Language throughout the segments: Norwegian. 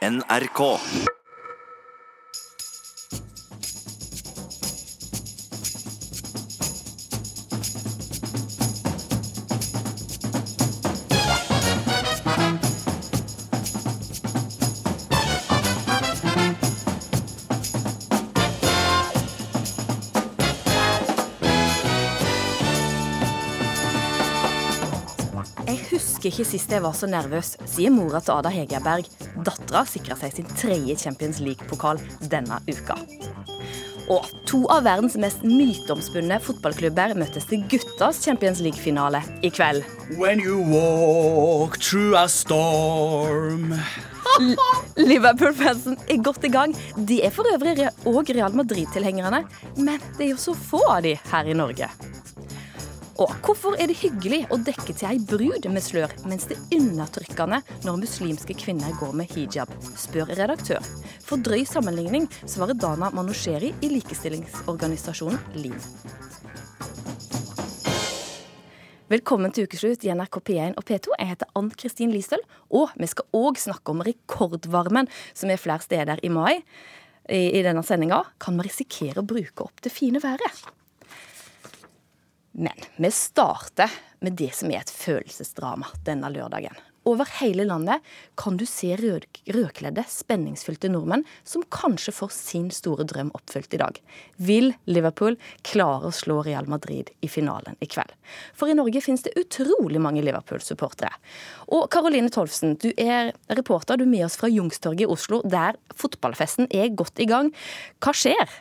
NRK. Jeg husker ikke sist jeg var så nervøs, sier mora til Ada Hegerberg. Dattera sikra seg sin tredje Champions League-pokal denne uka. Og to av verdens mest myteomspunne fotballklubber møttes til guttas Champions League-finale i kveld. When you walk through a storm Liverpool-fansen er godt i gang. De er for øvrig òg Real Madrid-tilhengerne, men det er jo så få av de her i Norge. Og hvorfor er det hyggelig å dekke til ei brud med slør, mens det er undertrykkende når muslimske kvinner går med hijab, spør redaktør. For drøy sammenligning svarer Dana Manosheri i likestillingsorganisasjonen LIV. Velkommen til ukeslutt i NRK P1 og P2. Jeg heter Ann Kristin Listøl, og vi skal òg snakke om rekordvarmen som er flere steder i mai. I denne sendinga kan vi risikere å bruke opp det fine været. Men vi starter med det som er et følelsesdrama denne lørdagen. Over hele landet kan du se rød, rødkledde, spenningsfylte nordmenn som kanskje får sin store drøm oppfylt i dag. Vil Liverpool klare å slå Real Madrid i finalen i kveld? For i Norge finnes det utrolig mange Liverpool-supportere. Og Karoline Tolfsen, du er reporter, du er med oss fra Youngstorget i Oslo, der fotballfesten er godt i gang. Hva skjer?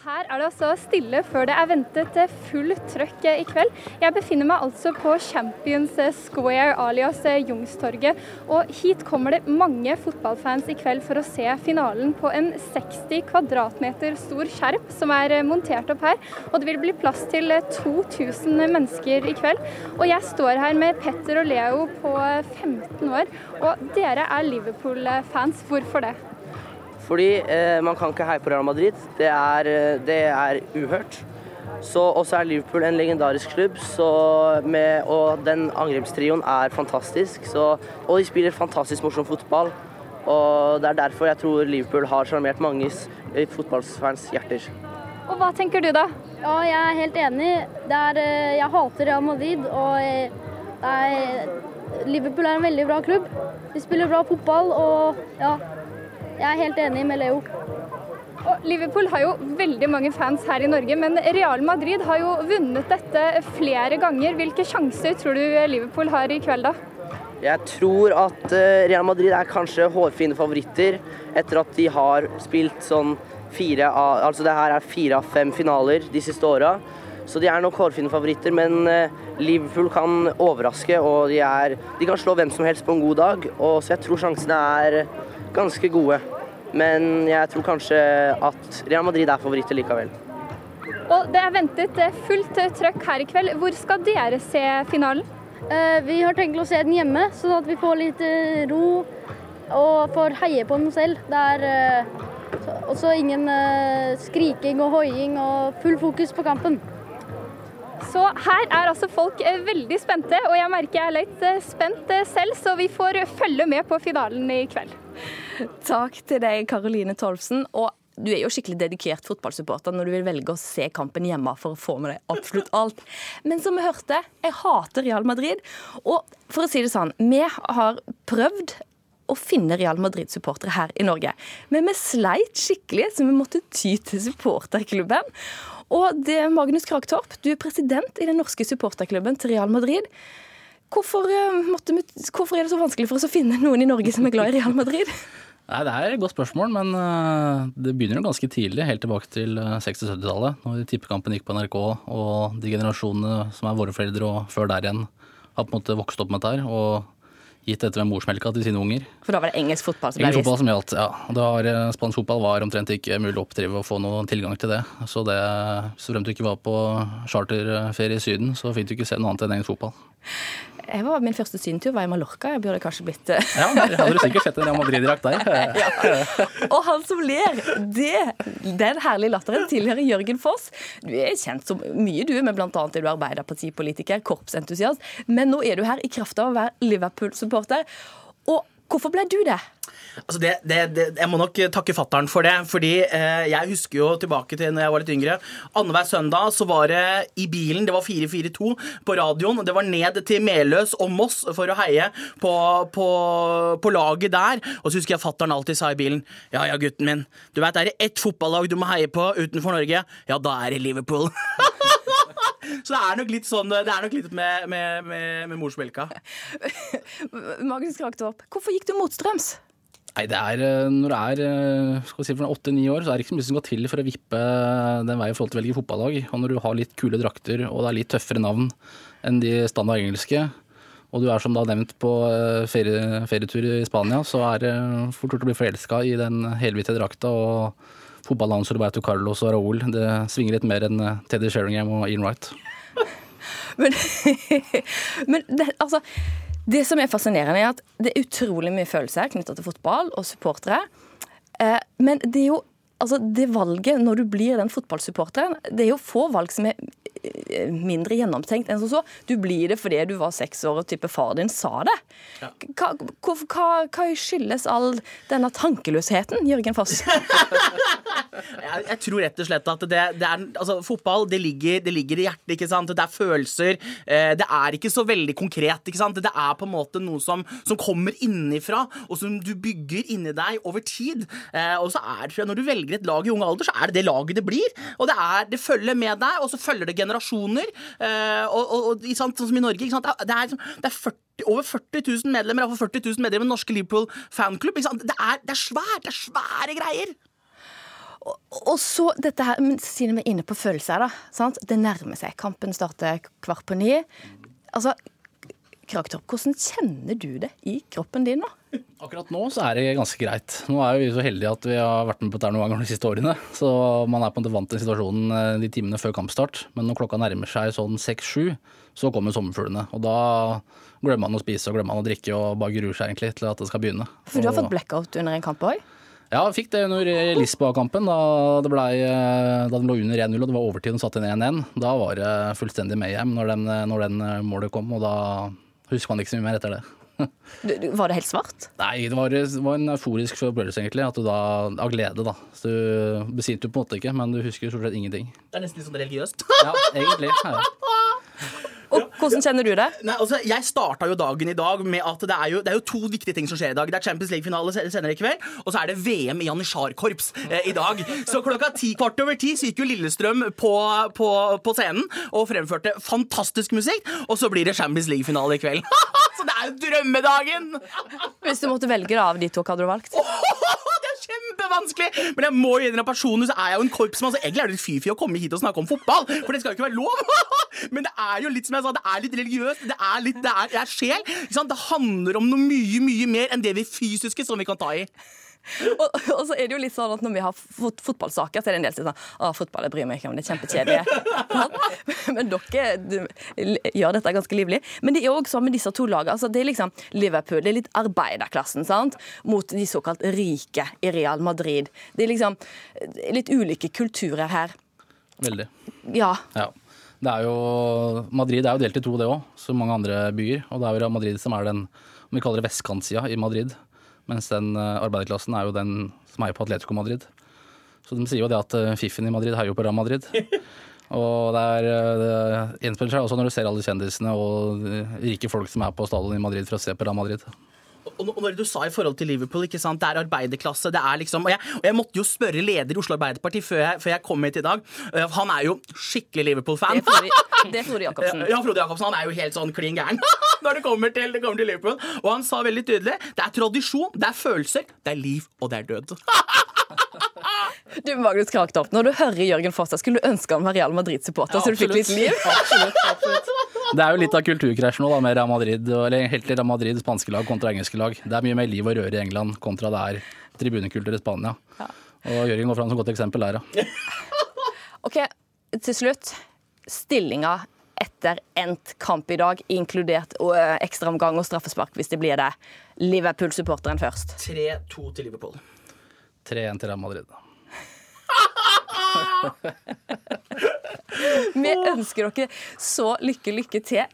Her er det altså stille før det er ventet full trøkk i kveld. Jeg befinner meg altså på Champions Square alias Youngstorget. Og hit kommer det mange fotballfans i kveld for å se finalen på en 60 kvadratmeter stor skjerp som er montert opp her. Og det vil bli plass til 2000 mennesker i kveld. Og jeg står her med Petter og Leo på 15 år. Og dere er Liverpool-fans. Hvorfor det? Fordi eh, man kan ikke heie på Real Madrid. Det er, eh, det er uhørt. Så også er Liverpool en legendarisk klubb, med, og den angrepstrioen er fantastisk. Så, og de spiller fantastisk morsom fotball. Og det er derfor jeg tror Liverpool har sjarmert mange fotballfans hjerter. Og hva tenker du da? Ja, jeg er helt enig. Er, jeg hater Real Madrid, og er, Liverpool er en veldig bra klubb. De spiller bra fotball, og ja, jeg er helt enig med Leo. Og Liverpool har jo veldig mange fans her i Norge, men Real Madrid har jo vunnet dette flere ganger. Hvilke sjanser tror du Liverpool har i kveld, da? Jeg tror at Real Madrid er kanskje hårfine favoritter etter at de har spilt sånn fire av Altså det her er fire av fem finaler de siste åra. Så de er nok hårfine favoritter, men Liverpool kan overraske, og de, er, de kan slå hvem som helst på en god dag. Og så jeg tror sjansene er ganske gode. Men jeg tror kanskje at Real Madrid er favoritter likevel. Og det er ventet fullt trøkk her i kveld. Hvor skal dere se finalen? Vi har tenkt å se den hjemme, sånn at vi får litt ro og får heie på den selv. Det er også ingen skriking og hoiing og full fokus på kampen. Så her er altså folk veldig spente, og jeg merker jeg er litt spent selv, så vi får følge med på finalen i kveld. Takk til deg, Karoline Tolfsen. Og du er jo skikkelig dedikert fotballsupporter når du vil velge å se kampen hjemme for å få med deg absolutt alt. Men som vi hørte, jeg hater Real Madrid. Og for å si det sånn, vi har prøvd å finne Real Madrid-supportere her i Norge. Men vi sleit skikkelig, så vi måtte ty til supporterklubben. Og det er Magnus Kragtorp, du er president i den norske supporterklubben til Real Madrid. Hvorfor, måtte hvorfor, er det så vanskelig for oss å finne noen i Norge som er glad i Real Madrid? Nei, Det er et godt spørsmål, men det begynner jo ganske tidlig, helt tilbake til 60-70-tallet. Når tippekampen gikk på NRK, og de generasjonene som er våre foreldre og før der igjen, har på en måte vokst opp med dette her. og gitt dette med morsmelka til sine unger. For da var det engelsk fotball som ble engelsk fotball som gjaldt, ja. Var, spansk fotball var omtrent ikke mulig å oppdrive og få noen tilgang til det. Så det, så fremt du ikke var på charterferie i Syden, så fikk du ikke se noe annet enn engelsk fotball. Jeg var, min første sydentur var i Mallorca. Jeg burde kanskje blitt Ja, der hadde du sikkert sett en Real Madrid-drakt der. ja. Og han som ler, det, den herlige latteren tilhører Jørgen Foss. Du er kjent som mye, du, men annet er du arbeiderpartipolitiker, korpsentusiast. Men nå er du her i kraft av å være Liverpool-supporter. Og Hvorfor ble du det? Altså det, det, det, jeg må nok takke fattern for det. fordi eh, jeg husker jo tilbake til når jeg var litt yngre. Annenhver søndag så var det i bilen, det var 442 på radioen. Det var ned til Meløs og Moss for å heie på, på, på laget der. Og så husker jeg fattern alltid sa i bilen Ja ja, gutten min. Du veit, er det ett fotballag du må heie på utenfor Norge, ja da er det Liverpool. Så det er nok litt sånn Det er nok litt med, med, med, med morsmelka. Magnus Kraktorp, hvorfor gikk du motstrøms? Nei, det er eh, Når det er eh, skal vi si, for åtte-ni år, så er det ikke så mye som skal til for å vippe den veien i forhold til å velge fotballag. Og når du har litt kule drakter, og det er litt tøffere navn enn de standard engelske, og du er som da nevnt på eh, ferie, ferietur i Spania, så er det fort gjort å bli forelska i den helhvite drakta. og Fotballnavnet Roberto Carlos og Raúl det svinger litt mer enn Teddy Sheringham og Ian Wright. Men, men det, altså det som er fascinerende, er at det er utrolig mye følelser knytta til fotball og supportere. Eh, men det er jo altså det valget når du blir den fotballsupporteren Det er jo få valg som er eh, mindre gjennomtenkt enn som så. Du blir det fordi du var seks år og type far din sa det. Hva, hva, hva, hva skyldes all denne tankeløsheten, Jørgen Foss? Jeg, jeg tror rett og slett at det, det er altså, Fotball det ligger, det ligger, i hjertet. ikke sant? Det er følelser. Eh, det er ikke så veldig konkret. ikke sant? Det er på en måte noe som, som kommer innenfra, og som du bygger inni deg over tid. Eh, og så er det, Når du velger et lag i ung alder, så er det det laget det blir. Og det, er, det følger med deg, og så følger det generasjoner. Eh, og, og, og sånn som i Norge. sant? Det er, det er 40 over 40 000 medlemmer iallfall 40 000 medlemmer i norske Liverpool fanklubb. Det er, det er svært! Det er svære greier! Og, og så dette her, men Siden vi er inne på følelser, da. Sant? Det nærmer seg. Kampen starter kvart på ni. Altså, Kraktorp, hvordan kjenner du det i kroppen din nå? Akkurat nå så er det ganske greit. Nå er vi så heldige at vi har vært med på dette noen ganger de siste årene. Så man er på en måte vant til situasjonen eh, de timene før kampstart. Men når klokka nærmer seg sånn seks-sju, så kommer sommerfuglene. Og da glemmer man å spise og glemmer man å drikke og bare gruer seg egentlig til at det skal begynne. For du har fått blackout under en kamp òg? Ja, jeg fikk det under Lisboa-kampen. Da, det ble, da den lå under 1-0 og det var overtid og satte inn 1-1. Da var det fullstendig mayhem når den, når den målet kom, og da husker man ikke så mye mer etter det. Var det helt svart? Nei, det var, det var en euforisk opplevelse, egentlig. At du da, Av glede, da. Så du besinte på en måte ikke, men du husker stort sett ingenting. Det er nesten litt sånn religiøst. Ja, egentlig. Ja. Og hvordan kjenner du det? Nei, altså, jeg starta jo dagen i dag med at det er, jo, det er jo to viktige ting som skjer i dag. Det er Champions League-finale senere i kveld, og så er det VM i Janitsjarkorps eh, i dag. Så klokka ti kvart over ti så gikk jo Lillestrøm på, på, på, scenen og fremførte fantastisk musikk, og så blir det Champions League-finale i kveld. så det er jo drømmedagen! Hvis du måtte velge av de to, hva hadde du valgt? kjempevanskelig! Men jeg må jo innrømme personlig så er jeg jo en korpsmann, så egentlig er det litt fy-fy å komme hit og snakke om fotball, for det skal jo ikke være lov. Men det er jo litt som jeg sa, det er litt religiøst. Det er litt, det er, det er sjel. Det handler om noe mye, mye mer enn det vi fysiske som vi kan ta i. Og, og, så er det jo litt sånn at Når vi har fot fotballsaker, så er det en del som sier sånn Å, fotball jeg bryr meg ikke om, det er kjempekjedelig. Men dere du, gjør dette ganske livlig. Men det er òg sånn med disse to lagene. Altså, det er liksom Liverpool, det er litt arbeiderklassen, sant? Mot de såkalt rike i Real Madrid. Det er liksom litt ulike kulturer her. Veldig. Ja. ja. Det er jo, Madrid er jo delt i to, det òg, som mange andre byer. Og det er jo Madrid som er den om vi kaller det vestkantsida i Madrid. Mens den arbeiderklassen er jo den som heier på Atletico Madrid. Så de sier jo det at fiffen i Madrid heier jo på Real Madrid. Og det er det gjenspeiler seg også når du ser alle kjendisene og rike folk som er på stadion i Madrid for å se på Real Madrid. Og når du sa i forhold til Liverpool, ikke sant? det er arbeiderklasse, det er liksom og jeg, og jeg måtte jo spørre leder i Oslo Arbeiderparti før jeg, før jeg kom hit i dag. Han er jo skikkelig Liverpool-fan. Det er Frode Jacobsen. Ja, Frode Jacobsen han er jo helt sånn klin gæren når det kommer, til, det kommer til Liverpool. Og han sa veldig tydelig det er tradisjon, det er følelser, det er liv, og det er død. Du, Magnus Kraktorp, når du hører Jørgen Foss, skulle du ønske han var Real Madrid-supporter, Ja, så du fikk litt liv? Absolutt, absolutt. Det er jo litt av kulturkrasj nå da, med Real Madrid, eller helt til Real Madrid, spanske lag kontra engelske lag. Det er mye mer liv og røre i England kontra det er tribunekultur i Spania. Og Jørgen går fram som godt eksempel der, ja. Ok, til slutt. Stillinga etter endt kamp i dag, inkludert eh, ekstraomgang og straffespark hvis det blir det. Liverpool-supporteren først. 3-2 til Liverpool. 3-1 til Real Madrid. Vi ønsker dere så lykke, lykke til,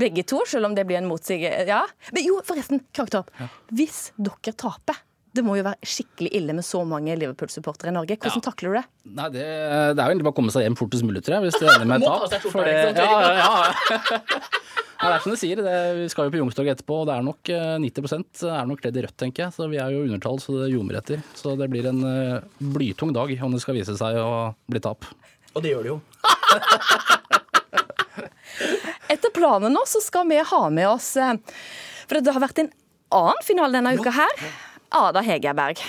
begge to, selv om det blir en motsige... Ja. Men jo, forresten, Kraktorp. Hvis dere taper det må jo være skikkelig ille med så mange Liverpool-supportere i Norge. Hvordan Ja. takler du det? Nei, det, det er jo egentlig bare å komme seg hjem fortest mulig, tror jeg, hvis det ender med et tap. liksom, ja, ja, ja. Ja, det er som du sier, det, vi skal jo på Youngstorget etterpå, og det er nok eh, 90 er nok kledd i rødt, tenker jeg. Så vi er jo undertall, så det ljomer etter. Så det blir en eh, blytung dag om det skal vise seg å bli tap. Og det gjør det jo. Etter planen nå så skal vi ha med oss eh, For det har vært en annen finale denne uka her. Ada Hegerberg.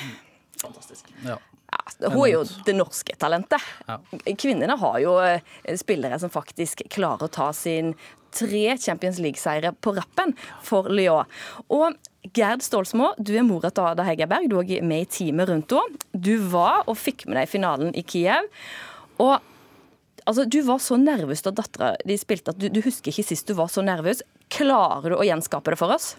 Fantastisk. Ja. Ja, hun er jo det norske talentet. Ja. Kvinnene har jo eh, spillere som faktisk klarer å ta sin tre Champions League-seire på rappen for Lyon. Og Gerd Stålsmo, du er mora til Ada Hegerberg. Du er med i teamet rundt henne. Du var og fikk med deg finalen i Kiev. Og altså, du var så nervøs da dattera di spilte at du, du husker ikke sist du var så nervøs. Klarer du å gjenskape det for oss?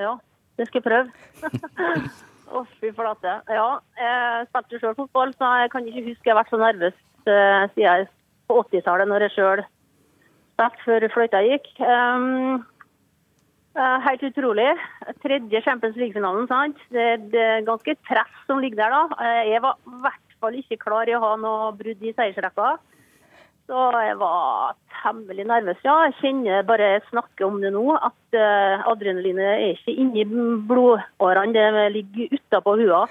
Ja, det skal jeg prøve. Å, fy flate. Ja, jeg spilte sjøl fotball, så jeg kan ikke huske jeg har vært så nervøs eh, siden jeg på 80-tallet, når jeg sjøl spilte før fløyta gikk. Um, uh, helt utrolig. Tredje Champions League-finalen, sant. Det er ganske press som ligger der, da. Eh, Jeg var i hvert fall ikke klar i å ha noe brudd i seiersrekka. Så jeg var temmelig nervøs, ja. Jeg kjenner bare jeg snakker om det nå, at uh, adrenalinet er ikke inni blodårene, det ligger utapå hua.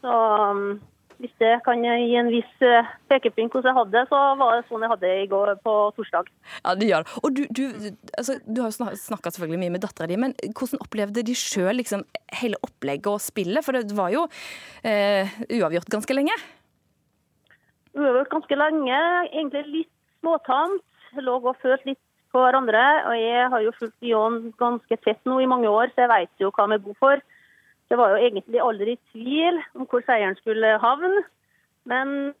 Så um, hvis det kan gi en viss uh, pekepinn hvordan jeg hadde det, så var det sånn jeg hadde det i går på torsdag. Ja, det gjør det. Og du, du, altså, du har jo snakka selvfølgelig mye med dattera di, men hvordan opplevde de sjøl liksom, hele opplegget og spillet? For det var jo eh, uavgjort ganske lenge. Uavgjort ganske lenge, egentlig litt småtamt. Lå og følte litt på hverandre. Og jeg har jo fulgt Jon ganske tett nå i mange år, så jeg vet jo hva vi er gode for. Det var jo egentlig aldri tvil om hvor seieren skulle havne. Men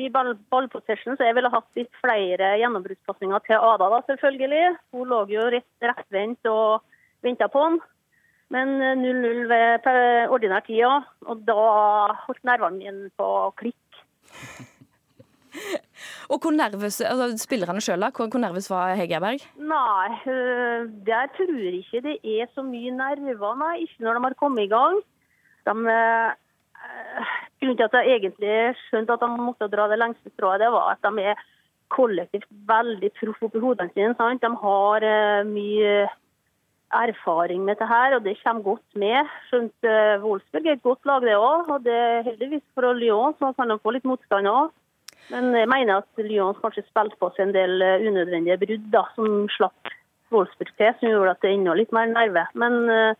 i ball ballpossession så jeg ville hatt litt flere gjennombruddspasninger til Ada, da, selvfølgelig. Hun lå jo rett, rettvendt og venta på han. Men 0-0 ved ordinær tid. Og da holdt nervene mine på klikk. Og hvor nervøs, altså, Spillerne sjøl, hvor, hvor nervøs var Hegerberg? Nei, jeg tror ikke det er så mye nerver, nei. Ikke når de har kommet i gang. De, øh, grunnen til at jeg egentlig skjønte at de måtte dra det lengste strået, det var at de er kollektivt veldig proff oppi hodene sine. Sant? De har øh, mye erfaring med dette her, og det kommer godt med. Skjønt Wolfsburg er et godt lag, det òg. Og det er heldigvis for Lyon, så kan de få litt motstand òg. Men jeg mener at Lyon kanskje spilte på seg en del eh, unødvendige brudd da, som slapp Wolfsburg til, som gjorde at det enda litt mer nerve. Men uh,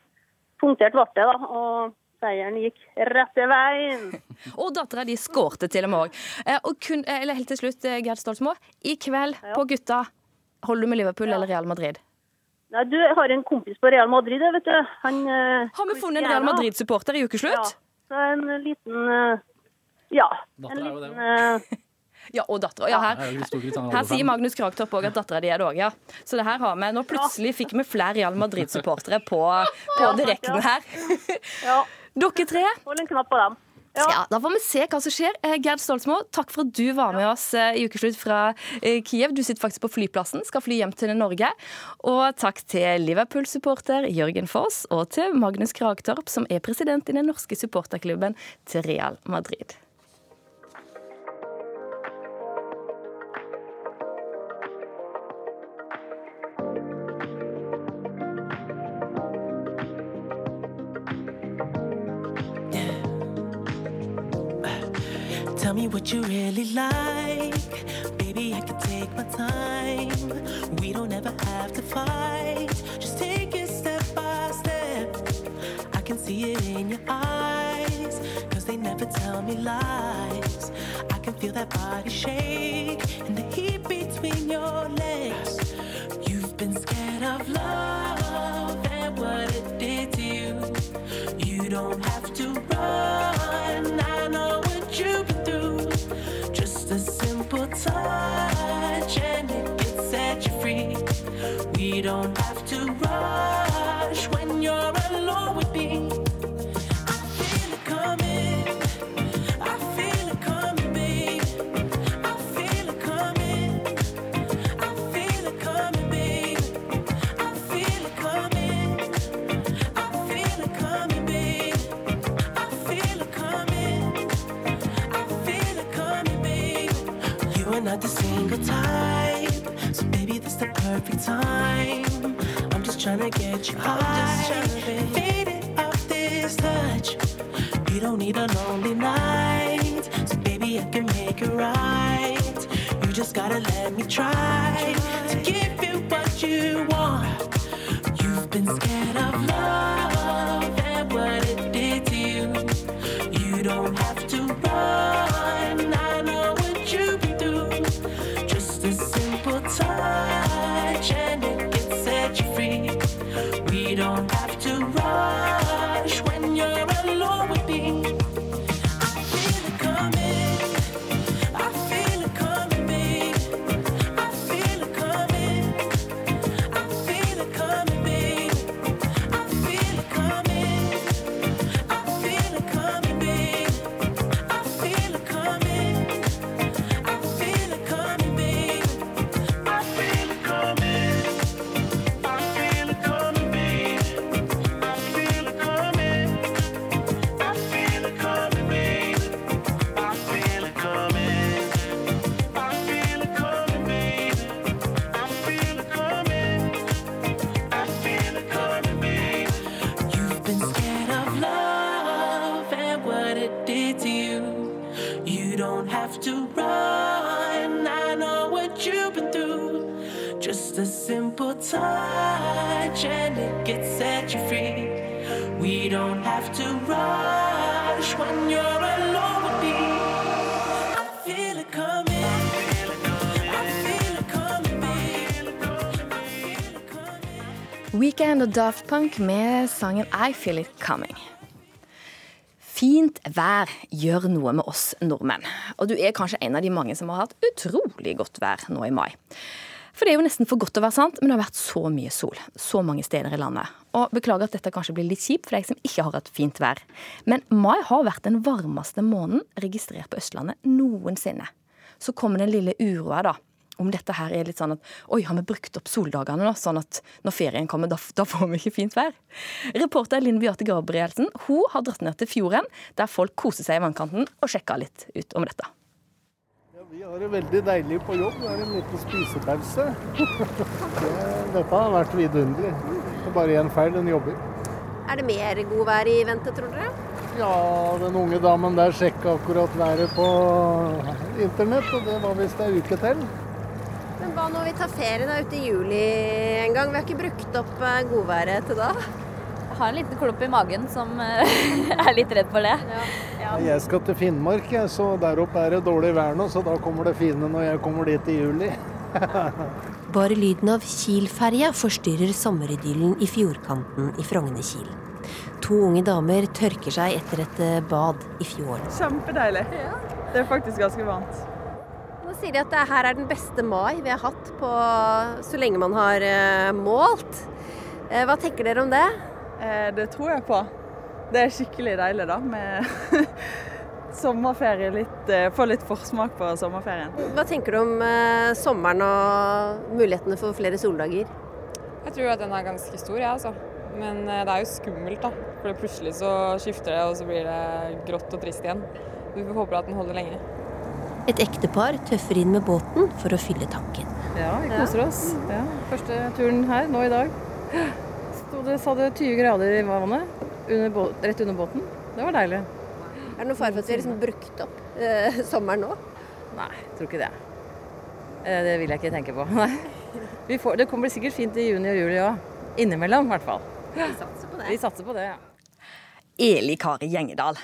punktert ble det, da. Og seieren gikk rette veien. Og dattera di skårte til og med òg. Eh, og kun, eh, eller helt til slutt, eh, Gerd Stolsmo. I kveld på gutta, holder du med Liverpool eller Real Madrid? Nei, du, jeg har en kompis på Real Madrid, vet du. Han, eh, Har vi funnet en Real Madrid-supporter i ukeslutt? Ja. Så en liten eh, Ja. Datter En liten eh, Ja, og dattera. Ja, er her, her sier Magnus Kragtopp òg at dattera di er det òg, ja. Så det her har vi. Nå plutselig fikk vi flere Real Madrid-supportere på, på direkten her. Ja. Dere tre. Hold en knapp på dem. Ja. Ja, Da får vi se hva som skjer. Eh, Gerd Stolsmo, takk for at du var med oss eh, i ukeslutt fra eh, Kiev. Du sitter faktisk på flyplassen, skal fly hjem til Norge. Og takk til Liverpool-supporter Jørgen Foss, og til Magnus Kragtorp, som er president i den norske supporterklubben til Real Madrid. Me what you really like. Baby, I can take my time. We don't ever have to fight. Just take it step by step. I can see it in your eyes. Cause they never tell me lies. I can feel that body shake and the heat between your legs. You've been scared of love and what it did to you. You don't have to run. I know what you've simple touch and it can set you free. We don't have to rush time. I'm just trying to get you high. Fade it off this touch. You don't need a lonely night. So, baby, I can make it right. You just gotta let me try to give you what you want. You've been scared of love. Touch and it gets set you free. We don't have to rush when you're alone with me. Weekend og Daft Punk med sangen I Feel It Coming. Fint vær gjør noe med oss nordmenn. Og du er kanskje en av de mange som har hatt utrolig godt vær nå i mai. For det er jo nesten for godt til å være sant, men det har vært så mye sol. Så mange steder i landet. Og beklager at dette kanskje blir litt kjipt for deg som ikke har hatt fint vær. Men mai har vært den varmeste måneden registrert på Østlandet noensinne. Så kommer den lille uroa, da. Om dette her er litt sånn at oi, har vi brukt opp soldagene nå, sånn at når ferien kommer, da, da får vi ikke fint vær? Reporter Linn Beate Gabrielsen hun har dratt ned til fjorden, der folk koser seg i vannkanten, og sjekka litt ut om dette. Vi har det veldig deilig på jobb. Det er en liten spisepause. Dette har vært vidunderlig. Det er bare én feil, den jobber. Er det mer godvær i vente, tror dere? Ja, den unge damen der sjekka akkurat været på internett, og det var visst ei uke til. Men hva når vi tar ferie da ute i juli en gang? Vi har ikke brukt opp eh, godværet til da. Jeg har en liten klump i magen som eh, er litt redd for det. Jeg skal til Finnmark, jeg, så der oppe er det dårlig vær nå, så da kommer det fine når jeg kommer dit i juli. Bare lyden av Kiel-ferja forstyrrer sommeridyllen i fjordkanten i Frogner-Kiel. To unge damer tørker seg etter et eh, bad i fjorden. Kjempedeilig. Det er faktisk ganske varmt. Nå sier de at det her er den beste mai vi har hatt på så lenge man har eh, målt. Hva tenker dere om det? Eh, Det tror jeg på. Det er skikkelig deilig, da, med sommerferie. Litt, eh, få litt forsmak på sommerferien. Hva tenker du om eh, sommeren og mulighetene for flere soldager? Jeg tror at den er ganske stor, jeg, altså. Men eh, det er jo skummelt, da. For plutselig så skifter det, og så blir det grått og trist igjen. Vi får håpe at den holder lenge. Et ektepar tøffer inn med båten for å fylle tanken. Ja, vi koser oss. Ja, første turen her nå i dag. Sto det, sa det 20 grader i vannet under rett under båten. Det var deilig. Er det noen fare for at vi har liksom brukt opp eh, sommeren nå? Nei, tror ikke det. Eh, Det vil jeg ikke tenke på. Nei. Vi får, det kommer sikkert fint i juni og juli òg. Innimellom, i hvert fall. Vi satser på det. Vi satser på det, ja. Eli Kari Gjengedal,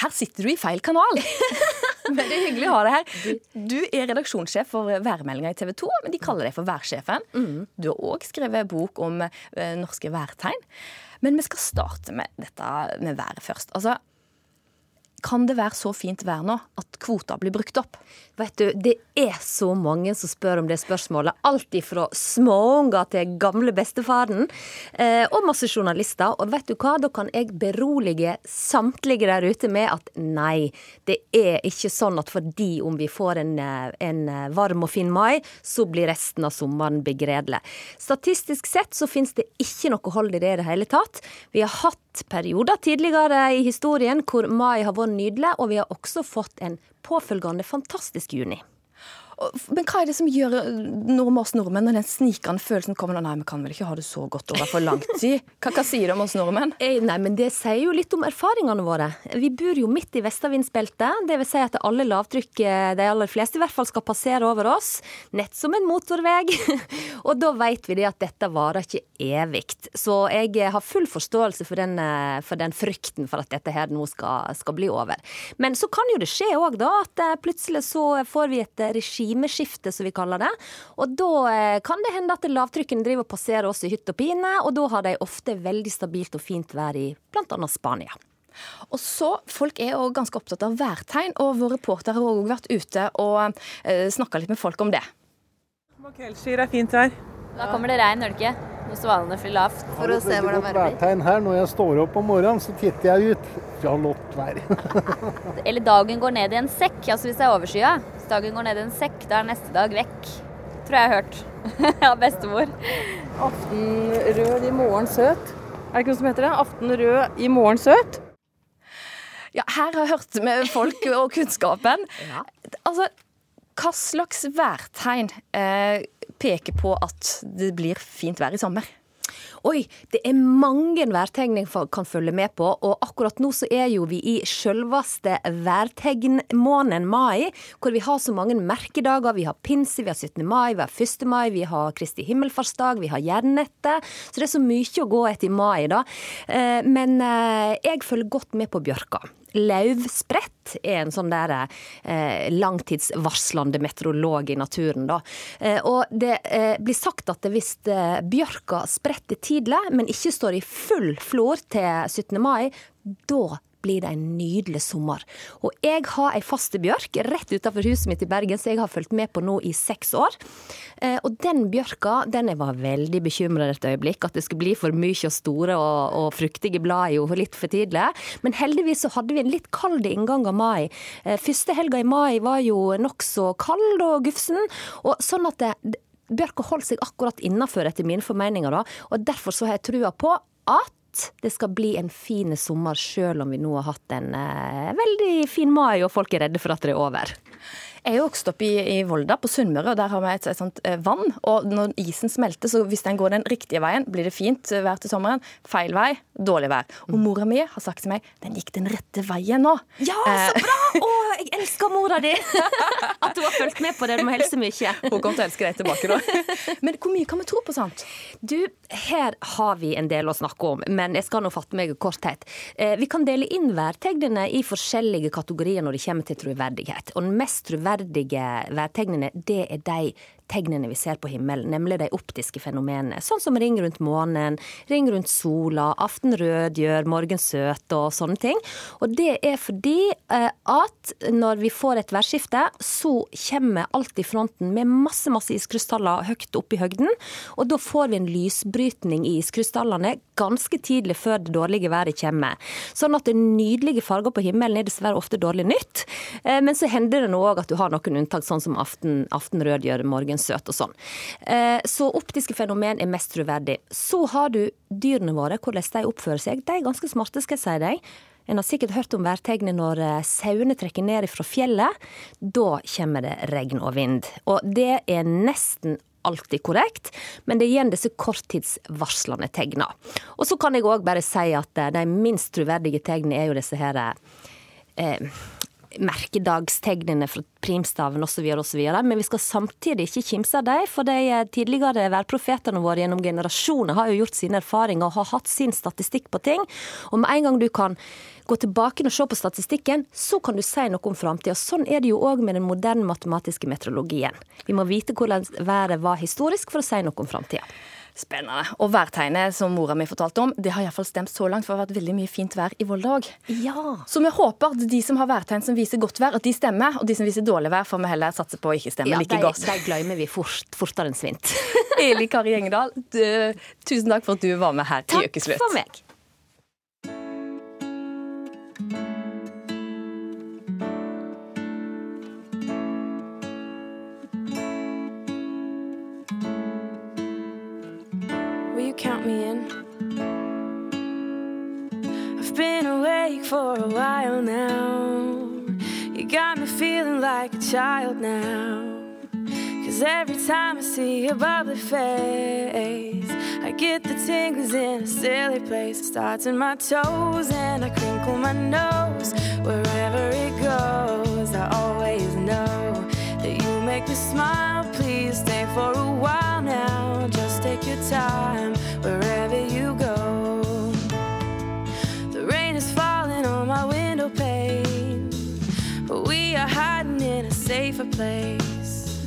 her sitter du i feil kanal. Men det er hyggelig å ha deg her. Du er redaksjonssjef for værmeldinga i TV 2, men de kaller deg for værsjefen. Du har òg skrevet bok om eh, norske værtegn. Men vi skal starte med dette med været først. Altså, kan det være så fint vær nå at kvota blir brukt opp? Vet du, det er så mange som spør om det spørsmålet. Alt ifra småunger til gamle bestefaren. Eh, og masse journalister. Og vet du hva, da kan jeg berolige samtlige der ute med at nei, det er ikke sånn at fordi om vi får en, eh, en eh, varm og fin mai, så blir resten av sommeren begredelig. Statistisk sett så finnes det ikke noe hold i det i det hele tatt. Vi har hatt perioder tidligere i historien hvor mai har vært nydelig, og vi har også fått en påfølgende fantastisk juni. Men hva er det som gjør nordmenn oss nordmenn når den snikende følelsen kommer? Nei, vi kan vel ikke ha det så godt over for lang tid? Hva, hva sier det om oss nordmenn? Eh, Nei, men Det sier jo litt om erfaringene våre. Vi bor jo midt i vestavindsbeltet. Det vil si at alle lavtrykk, eh, de aller fleste i hvert fall, skal passere over oss. Nett som en motorvei. Og da vet vi det at dette varer ikke evig. Så jeg eh, har full forståelse for den, eh, for den frykten for at dette her nå skal, skal bli over. Men så kan jo det skje òg, da, at eh, plutselig så får vi et eh, regimeskifte, som vi kaller det. Og da eh, kan det hende at lavtrykkene driver og passerer oss i hytt og pine, og da har de ofte veldig stabilt og fint vær i bl.a. Spania. Og så, Folk er jo ganske opptatt av værtegn, og vår reporter har også vært ute og uh, snakka litt med folk om det. Makrellskyr er fint vær. Da kommer det regn, gjør det ikke? Når svalene flyr lavt. For å se hvordan været blir. Værtegn her. Når jeg står opp om morgenen, så titter jeg ut. Flott vær. Eller dagen går ned i en sekk, altså hvis det er overskya. Dagen går ned i en sekk, da er neste dag vekk. Tror jeg jeg har hørt av bestemor. Aftenrød i morgen søt. Er det ikke noe som heter det? Aftenrød i morgen søt? Ja, her har jeg hørt med folk og kunnskapen. Altså, hva slags værtegn eh, peker på at det blir fint vær i sommer? Oi, det er mange værtegning kan følge med på, og akkurat nå så er jo vi i sjølveste værtegnmåneden mai, hvor vi har så mange merkedager. Vi har pinse, vi har 17. mai, vi har 1. mai, vi har Kristi himmelfartsdag, vi har jernnettet. Så det er så mye å gå etter i mai, da. Eh, Men eh, jeg følger godt med på bjørka. Lauvsprett er en sånn der eh, langtidsvarslende meteorolog i naturen, da. Eh, og det eh, blir sagt at hvis eh, bjørka spretter tidlig, men ikke står i full flor til 17. mai, da blir det en nydelig sommer. Og jeg har ei faste bjørk rett utenfor huset mitt i Bergen, som jeg har fulgt med på nå i seks år. Eh, og den bjørka, den jeg var veldig bekymra et øyeblikk, at det skulle bli for mye og store og, og fruktige blad jo litt for tidlig. Men heldigvis så hadde vi en litt kald inngang av mai. Eh, første helga i mai var jo nokså kald og gufsen, og sånn at det, Bjørka holdt seg akkurat innafor, etter mine formeninger, da, og derfor så har jeg trua på at det skal bli en fin sommer, sjøl om vi nå har hatt en eh, veldig fin mai og folk er redde for at det er over. Jeg er jo vokst opp i, i Volda på Sunnmøre, og der har vi et, et sånt eh, vann. Og når isen smelter, så hvis den går den riktige veien, blir det fint vær til sommeren. Feil vei, dårlig vær. Og mora mi har sagt til meg den gikk den rette veien nå. Ja, så bra! Å, jeg elsker mora di! At hun har fulgt med på det. Du må helse mye. Hun kommer til å elske deg tilbake, da. Men hvor mye kan vi tro på sånt? Du, her har vi en del å snakke om, men jeg skal nå fatte meg i korthet. Eh, Vi kan dele inn værtegnene i forskjellige kategorier når det kommer til troverdighet. Og den mest troverdige værtegnene, det er de tegnene vi ser på himmelen, nemlig de optiske fenomenene. Sånn som ring rundt månen, ring rundt sola, aften rød gjør morgen søt og sånne ting. Og det er fordi eh, at når vi får et værskifte, så kommer alt i fronten med masse, masse iskrystaller høyt opp i høgden. Og da får vi en lysbrytning i iskrystallene ganske tidlig før det dårlige været kommer. Sånn at det nydelige farger på himmelen er dessverre ofte dårlig nytt. Eh, Men så hender det nå òg at du har noen unntak, sånn som aften, aften rødgjør, morgen søt og sånn. Eh, Så optiske fenomen er mest troverdig. Så har du dyrene våre, hvordan de oppfører seg. De er ganske smarte, skal jeg si deg. En har sikkert hørt om værtegnet når eh, sauene trekker ned fra fjellet. Da kommer det regn og vind. Og det er nesten alltid korrekt, men det er igjen disse korttidsvarslende tegna. Og så kan jeg òg bare si at eh, de minst troverdige tegnene er jo disse her eh, merkedagstegnene fra primstaven osv. osv. Men vi skal samtidig ikke kimse av dem, for de eh, tidligere værprofetene våre gjennom generasjoner har jo gjort sine erfaringer og har hatt sin statistikk på ting. Og med en gang du kan gå tilbake og se på statistikken, så kan du si noe om framtida. Sånn er det jo òg med den moderne matematiske meteorologien. Vi må vite hvordan været var historisk for å si noe om framtida. Spennende. Og værtegnet som mora mi fortalte om, det har iallfall stemt så langt, for det har vært veldig mye fint vær i Volda òg. Ja. Så vi håper at de som har værtegn som viser godt vær, at de stemmer. Og de som viser dårlig vær, får vi heller satse på å ikke stemme Ja, like de, godt. de glemmer vi fort, fortere enn svint. Eli Kari Gjengedal, du- tusen takk for at du var med her i Ukeslutt. for meg. For a while now. You got me feeling like a child now. Cause every time I see your bubbly face, I get the tingles in a silly place. It starts in my toes and I crinkle my nose. Wherever it goes, I always know that you make me smile. Safer place.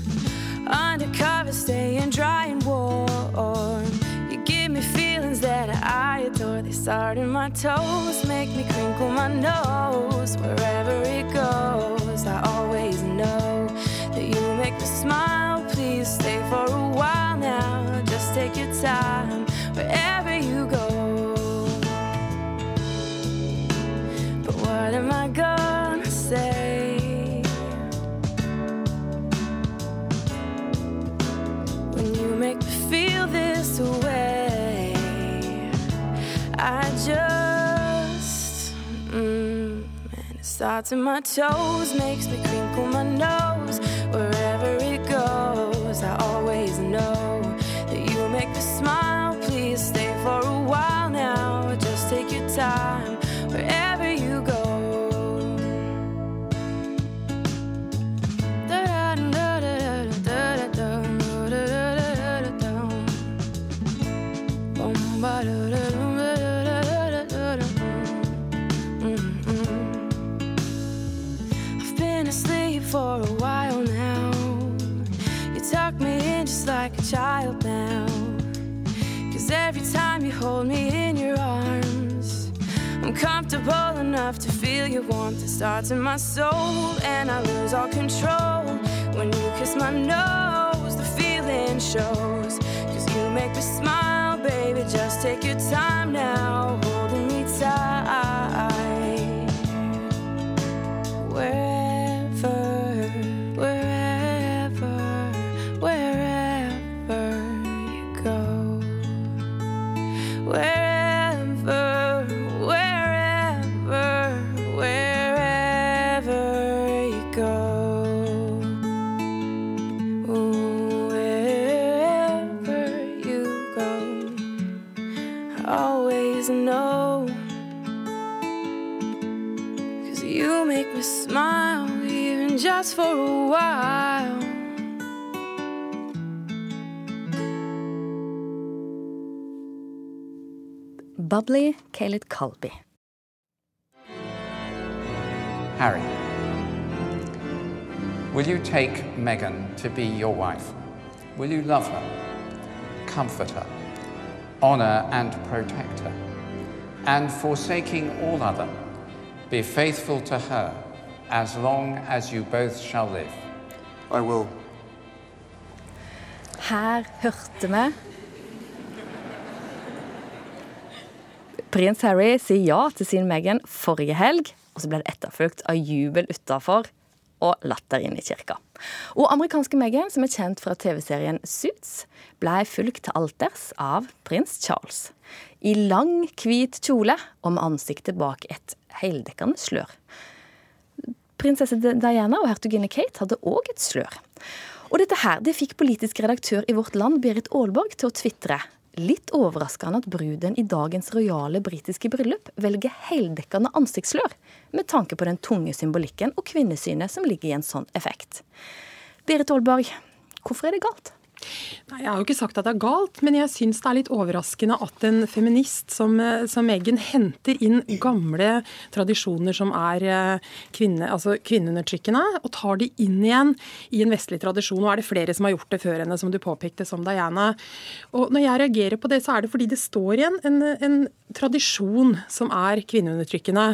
Undercover, staying dry and warm. You give me feelings that I adore. They start in my toes, make me crinkle my nose. Wherever it goes, I always know that you make me smile. Please stay for a while now. Just take your time starts in my toes, makes me crinkle my nose. Wherever it goes, I always know that you make me smile. Please stay for a while now. Just take your time hold me in your arms, I'm comfortable enough to feel your warmth. It starts in my soul, and I lose all control. When you kiss my nose, the feeling shows. Cause you make me smile, baby. Just take your time now, holding me tight. Wherever, wherever, wherever Bubbly Caleb Colby. Harry, will you take Megan to be your wife? Will you love her, comfort her, honour and protect her, and forsaking all other, be faithful to her as long as you both shall live? I will. Her hørte vi Prins Harry sier ja til sin Meghan forrige helg, og så ble det etterfulgt av jubel utafor og latter inn i kirka. Og amerikanske Meghan, som er kjent fra TV-serien Suits, ble fulgt til alters av prins Charles. I lang, hvit kjole og med ansiktet bak et heldekkende slør. Prinsesse Diana og hertuginne Kate hadde òg et slør. Og dette her, det fikk politisk redaktør i Vårt Land, Berit Aalborg, til å tvitre. Litt overraskende at bruden i dagens rojale britiske bryllup velger heldekkende ansiktslør, med tanke på den tunge symbolikken og kvinnesynet som ligger i en sånn effekt. Berit Aalborg, hvorfor er det galt? Nei, Jeg har jo ikke sagt at det er galt, men jeg syns det er litt overraskende at en feminist som, eh, som Meghan henter inn gamle tradisjoner som er eh, kvinne, altså kvinneundertrykkende, og tar de inn igjen i en vestlig tradisjon. Og er det flere som har gjort det før henne, som du påpekte, som Diana. Og når jeg reagerer på det, så er det fordi det står igjen en, en tradisjon som er kvinneundertrykkende.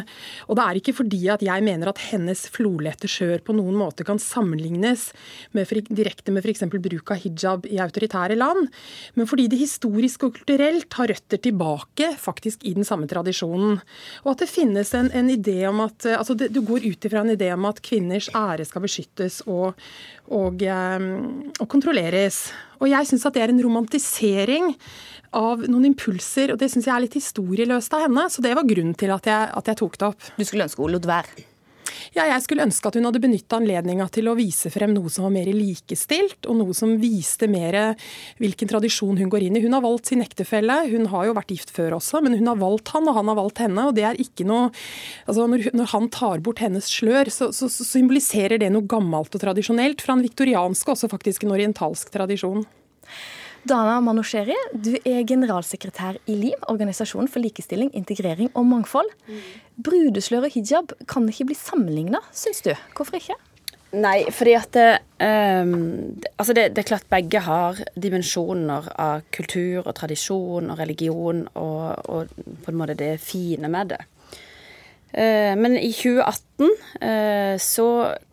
Og det er ikke fordi at jeg mener at hennes flolette skjør på noen måte kan sammenlignes med, direkte med f.eks. bruk av hijab i autoritære land, men fordi det historisk og kulturelt har røtter tilbake faktisk i den samme tradisjonen. Og at det finnes en, en idé om at altså det, Du går ut ifra en idé om at kvinners ære skal beskyttes og, og, eh, og kontrolleres. Og jeg syns at det er en romantisering av noen impulser, og det syns jeg er litt historieløst av henne. Så det var grunnen til at jeg, at jeg tok det opp. Du skulle ønske hun lot være? Ja, jeg skulle ønske at hun hadde benytta anledninga til å vise frem noe som var mer likestilt, og noe som viste mer hvilken tradisjon hun går inn i. Hun har valgt sin ektefelle, hun har jo vært gift før også, men hun har valgt han, og han har valgt henne. og det er ikke noe, altså Når, når han tar bort hennes slør, så, så, så symboliserer det noe gammelt og tradisjonelt fra en viktoriansk og også faktisk en orientalsk tradisjon. Dana Manosheri, du er generalsekretær i LIM, Organisasjonen for likestilling, integrering og mangfold. Brudeslør og hijab kan ikke bli sammenligna, syns du. Hvorfor ikke? Nei, fordi at det, um, altså det, det, er klart begge har dimensjoner av kultur og tradisjon og religion og, og på en måte det fine med det. Uh, men i 2018 uh, så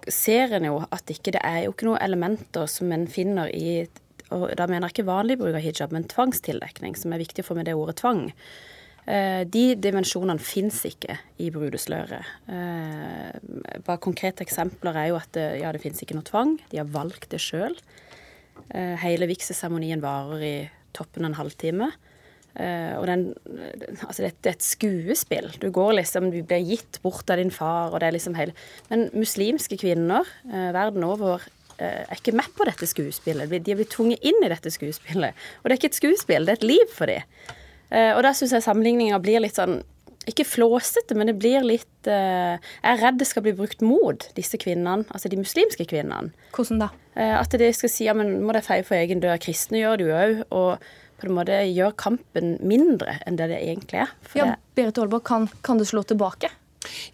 ser en jo at ikke det er jo ikke noen elementer som en finner i og da mener jeg ikke vanlig bruk av hijab, men tvangstildekning, som er viktig for med det ordet tvang. Eh, de dimensjonene fins ikke i brudesløret. Eh, bare konkrete eksempler er jo at det, ja, det fins ikke noe tvang. De har valgt det sjøl. Eh, hele vigselseremonien varer i toppen av en halvtime. og den, altså det, er et skuespill. Du går liksom, du blir gitt bort av din far, og det er liksom hele Men muslimske kvinner verden over er ikke med på dette skuespillet. De er blitt tvunget inn i dette skuespillet. Og det er ikke et skuespill, det er et liv for dem. Og da syns jeg sammenligninga blir litt sånn ikke flåsete, men det blir litt Jeg er redd det skal bli brukt mot disse kvinnene, altså de muslimske kvinnene. Hvordan da? At de skal si ja, men må de feie for egen dør. Kristne gjør det jo òg. Og på en måte gjør kampen mindre enn det det egentlig er. For ja, Berit Aalborg, kan, kan du slå tilbake?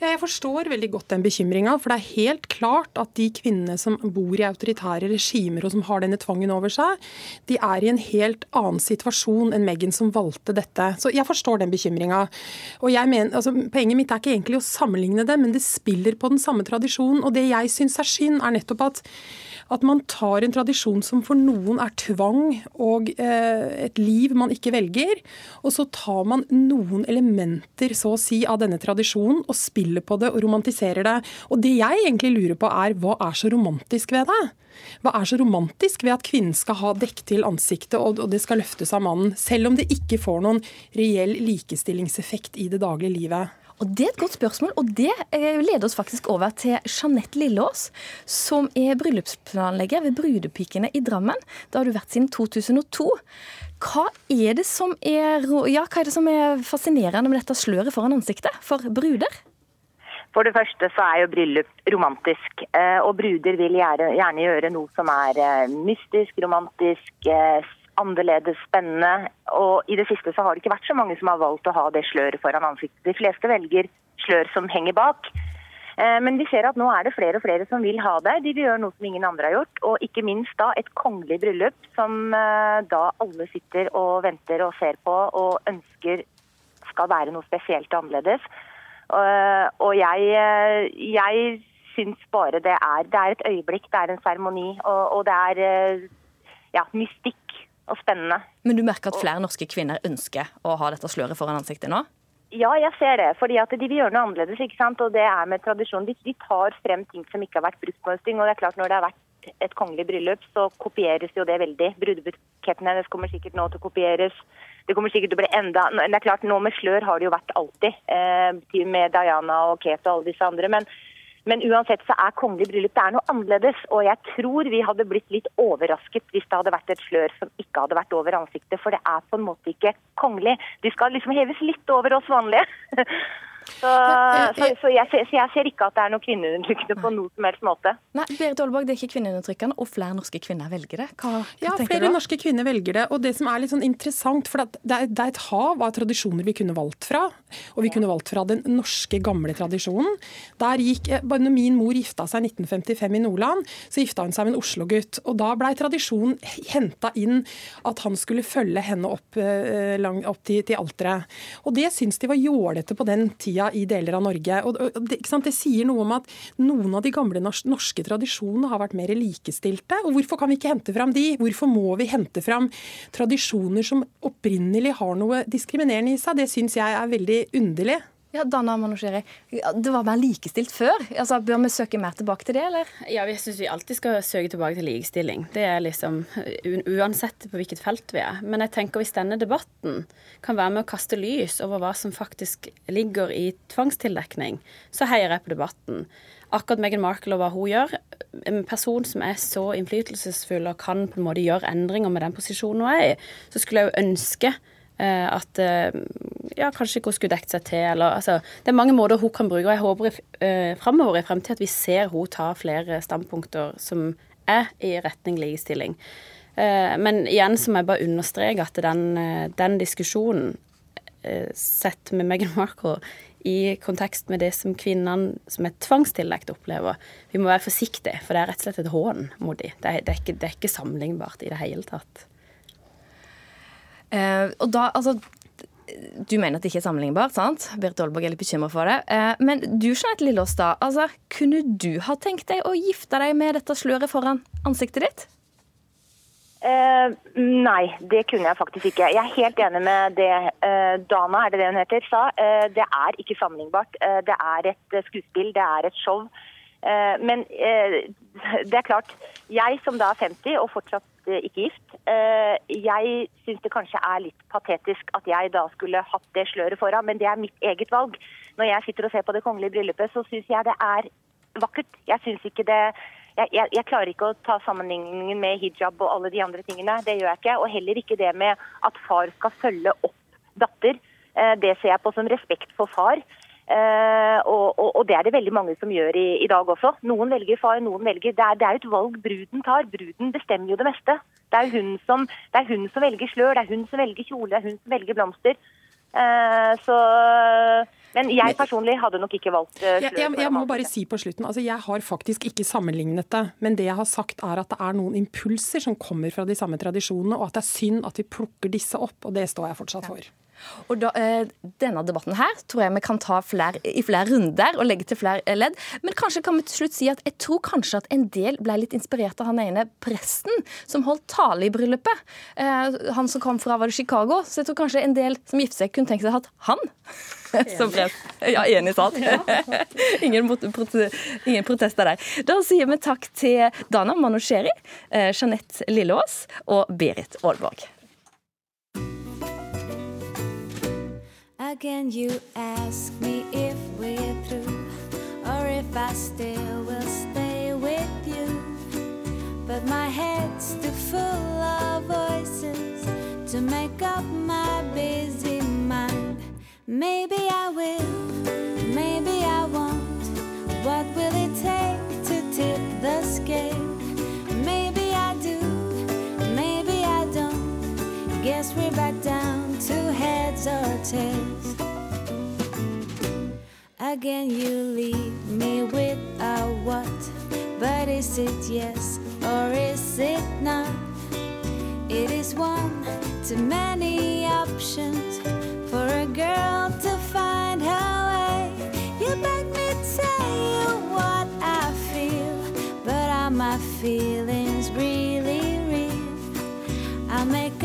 Ja, jeg forstår veldig godt den bekymringa. For det er helt klart at de kvinnene som bor i autoritære regimer og som har denne tvangen over seg, de er i en helt annen situasjon enn Meghan som valgte dette. Så jeg forstår den bekymringa. Altså, poenget mitt er ikke egentlig å sammenligne det, men det spiller på den samme tradisjonen. Og det jeg syns er synd, er nettopp at at man tar en tradisjon som for noen er tvang og eh, et liv man ikke velger, og så tar man noen elementer så å si av denne tradisjonen og spiller på det og romantiserer det. Og det jeg egentlig lurer på er hva er så romantisk ved det? Hva er så romantisk ved at kvinnen skal ha dekk til ansiktet og det skal løftes av mannen, selv om det ikke får noen reell likestillingseffekt i det daglige livet? Og Det er et godt spørsmål, og det eh, leder oss faktisk over til Jeanette Lillås, som er bryllupsplanlegger ved Brudepikene i Drammen. Det har du vært siden 2002. Hva er det som er, ja, hva er, det som er fascinerende med dette sløret foran ansiktet for bruder? For det første så er jo bryllup romantisk, eh, og bruder vil gjerne gjøre noe som er eh, mystisk, romantisk, annerledes, spennende. Og i det siste så har det ikke vært så mange som har valgt å ha det sløret foran ansiktet. De fleste velger slør som henger bak. Eh, men vi ser at nå er det flere og flere som vil ha det. De vil gjøre noe som ingen andre har gjort. Og ikke minst da et kongelig bryllup som eh, da alle sitter og venter og ser på og ønsker skal være noe spesielt og annerledes. Eh, og jeg, jeg syns bare det er, det er et øyeblikk, det er en seremoni. Og, og det er ja, mystikk og spennende. Men du merker at flere norske kvinner ønsker å ha dette sløret foran ansiktet nå? Ja, jeg ser det. fordi at de vil gjøre noe annerledes. ikke sant? Og det er med tradisjon. De, de tar frem ting som ikke har vært brukt på en stund. Og det er klart når det har vært et kongelig bryllup, så kopieres jo det veldig. Brudebukettene kommer sikkert nå til å kopieres. Det kommer sikkert til å bli enda Det er klart, nå med slør har det jo vært alltid. Eh, med Diana og Kate og alle disse andre. men men uansett så er kongelig bryllup det er noe annerledes. Og jeg tror vi hadde blitt litt overrasket hvis det hadde vært et slør som ikke hadde vært over ansiktet. For det er på en måte ikke kongelig. De skal liksom heves litt over oss vanlige. Så, så, så, jeg, så, jeg, ser ikke at det er noe kvinneundertrykkende på noen som helst måte. Nei, Berit Aalborg, det er ikke kvinneundertrykkende, og flere norske kvinner velger det. Hva, hva ja, flere norske kvinner velger det. Og det som er litt sånn interessant, for det er, det er et hav av tradisjoner vi kunne valgt fra. Og vi kunne valgt fra den norske, gamle tradisjonen. Der gikk, eh, bare når min mor gifta seg i 1955 i Nordland, så gifta hun seg med en Oslo-gutt. Og da blei tradisjonen henta inn at han skulle følge henne opp, eh, lang, opp til, til alteret. Og det syns de var jålete på den tida tida i deler av Norge. Og, det, det, sier noe om at noen av de gamle norske tradisjonene har vært mer likestilte. Og hvorfor kan vi ikke hente fram de? Hvorfor må vi hente fram tradisjoner som opprinnelig har noe diskriminerende i seg? Det syns jeg er veldig underlig. Ja, Dana Manushiri, det var mer likestilt før. Altså, Bør vi søke mer tilbake til det, eller? Ja, jeg syns vi alltid skal søke tilbake til likestilling. Det er liksom Uansett på hvilket felt vi er. Men jeg tenker hvis denne debatten kan være med å kaste lys over hva som faktisk ligger i tvangstildekning, så heier jeg på debatten. Akkurat Meghan Markle og hva hun gjør, en person som er så innflytelsesfull og kan på en måte gjøre endringer med den posisjonen hun er i, så skulle jeg jo ønske at eh, ja, kanskje ikke hun skulle dekket seg til, eller altså Det er mange måter hun kan bruke, og jeg håper i, eh, framover i fremtiden at vi ser hun ta flere standpunkter som er i retning likestilling. Eh, men igjen så må jeg bare understreke at den, eh, den diskusjonen eh, sett med Meghan Markle i kontekst med det som kvinnene som er tvangstillagt opplever. Vi må være forsiktige, for det er rett og slett et hån mot dem. Det, det, det er ikke sammenlignbart i det hele tatt. Eh, og da, altså du mener at det ikke er sammenlignbart, sant? Berit Aalborg er litt bekymra for det. Eh, men du, Jeanette Lillås, da. Altså, kunne du ha tenkt deg å gifte deg med dette sløret foran ansiktet ditt? Eh, nei, det kunne jeg faktisk ikke. Jeg er helt enig med det eh, Dana er det det hun heter, sa. Eh, det er ikke sammenlignbart. Eh, det er et skuespill, det er et show. Men det er klart, jeg som da er 50 og fortsatt ikke gift, eh, jeg syns det kanskje er litt patetisk at jeg da skulle hatt det sløret foran, men det er mitt eget valg. Når jeg sitter og ser på det kongelige bryllupet, så syns jeg det er vakkert. Jeg syns ikke det jeg, jeg, jeg klarer ikke å ta sammenligningen med hijab og alle de andre tingene. Det gjør jeg ikke. Og heller ikke det med at far skal følge opp datter. Eh, Det ser jeg på som respekt for far. Eh, og, og, og det er det veldig mange som gjør i, i dag også. Noen velger far, noen velger Det er, det er et valg bruden tar. Bruden bestemmer jo det meste. Det er hun som, det er hun som velger slør, det er hun som velger kjole, det er hun som velger blomster. Eh, så Men jeg personlig hadde nok ikke valgt slør. Jeg, jeg, jeg må bare si på slutten, altså jeg har faktisk ikke sammenlignet det. Men det jeg har sagt er at det er noen impulser som kommer fra de samme tradisjonene, og at det er synd at vi plukker disse opp. Og det står jeg fortsatt for. Og da, eh, Denne debatten her tror jeg vi kan ta flere, i flere runder og legge til flere eh, ledd. Men kanskje kan vi til slutt si at jeg tror kanskje at en del ble litt inspirert av han ene presten som holdt tale i bryllupet. Eh, han som kom fra var det Chicago. Så jeg tror kanskje en del som gifter seg, kunne tenkt seg at han som prest. Ja, enig, sant? ingen, ingen protester der. Da sier vi takk til Dana Manusheri, Jeanette Lilleås og Berit Aalborg. Again, you ask me if we're through, or if I still will stay with you. But my head's too full of voices to make up my busy mind. Maybe I will, maybe I won't. What will it take to tip the scale? Maybe I do, maybe I don't. Guess we're back down to heads or tails. Again, you leave me with a what? But is it yes or is it not? It is one too many options for a girl to find her way. You beg me tell you what I feel, but are my feelings really real? I'll make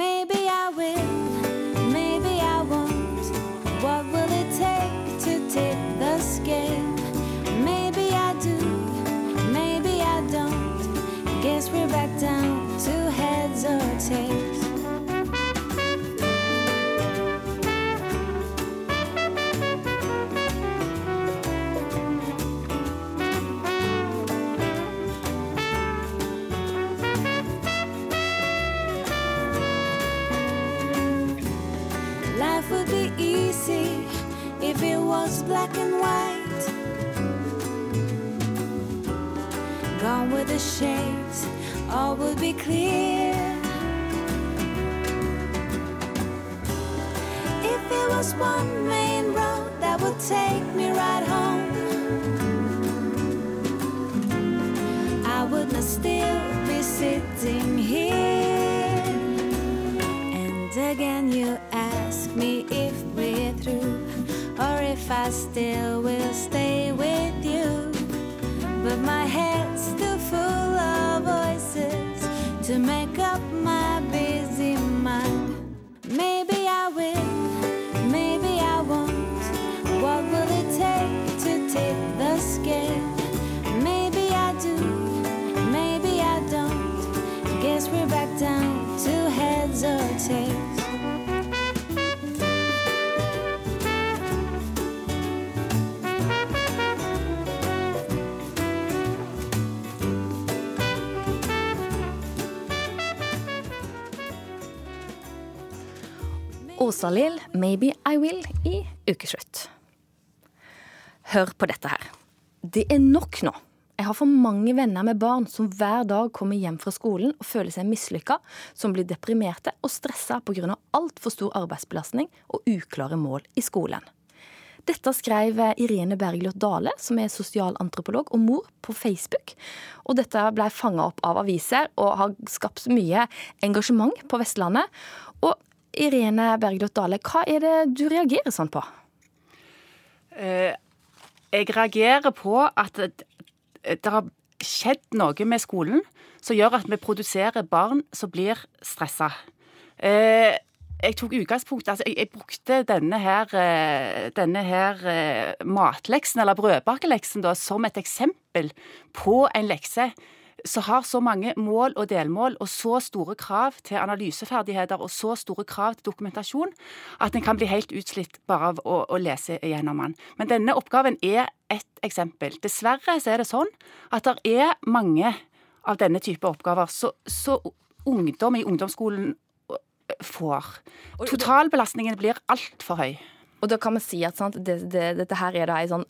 Maybe I will, shades, all would be clear. If it was one main road that would take me right home, I would not still be sitting here. And again, you ask me if we're through, or if I still will stay with you. But my head's Åsa-Lill, 'Maybe I Will' i Ukeslutt. Hør på dette her. Det er nok nå. Jeg har for mange venner med barn som hver dag kommer hjem fra skolen og føler seg mislykka, som blir deprimerte og stressa pga. altfor stor arbeidsbelastning og uklare mål i skolen. Dette skrev Irene Bergljot Dale, som er sosialantropolog og mor, på Facebook. Og dette ble fanga opp av aviser og har skapt mye engasjement på Vestlandet. Og Irene Bergljot Dale, hva er det du reagerer sånn på? Eh, jeg reagerer på at det har skjedd noe med skolen som gjør at vi produserer barn som blir stressa. Eh, jeg tok utgangspunkt altså jeg, brukte denne her, eh, denne her matleksen, eller brødbakeleksen, da, som et eksempel på en lekse som har så mange mål og delmål og så store krav til analyseferdigheter og så store krav til dokumentasjon at en kan bli helt utslitt bare av å, å lese gjennom den. Men denne oppgaven er ett eksempel. Dessverre så er det sånn at det er mange av denne type oppgaver så, så ungdom i ungdomsskolen får. Totalbelastningen blir altfor høy. Og da kan vi si at sant, det, det, dette her er da ei sånn,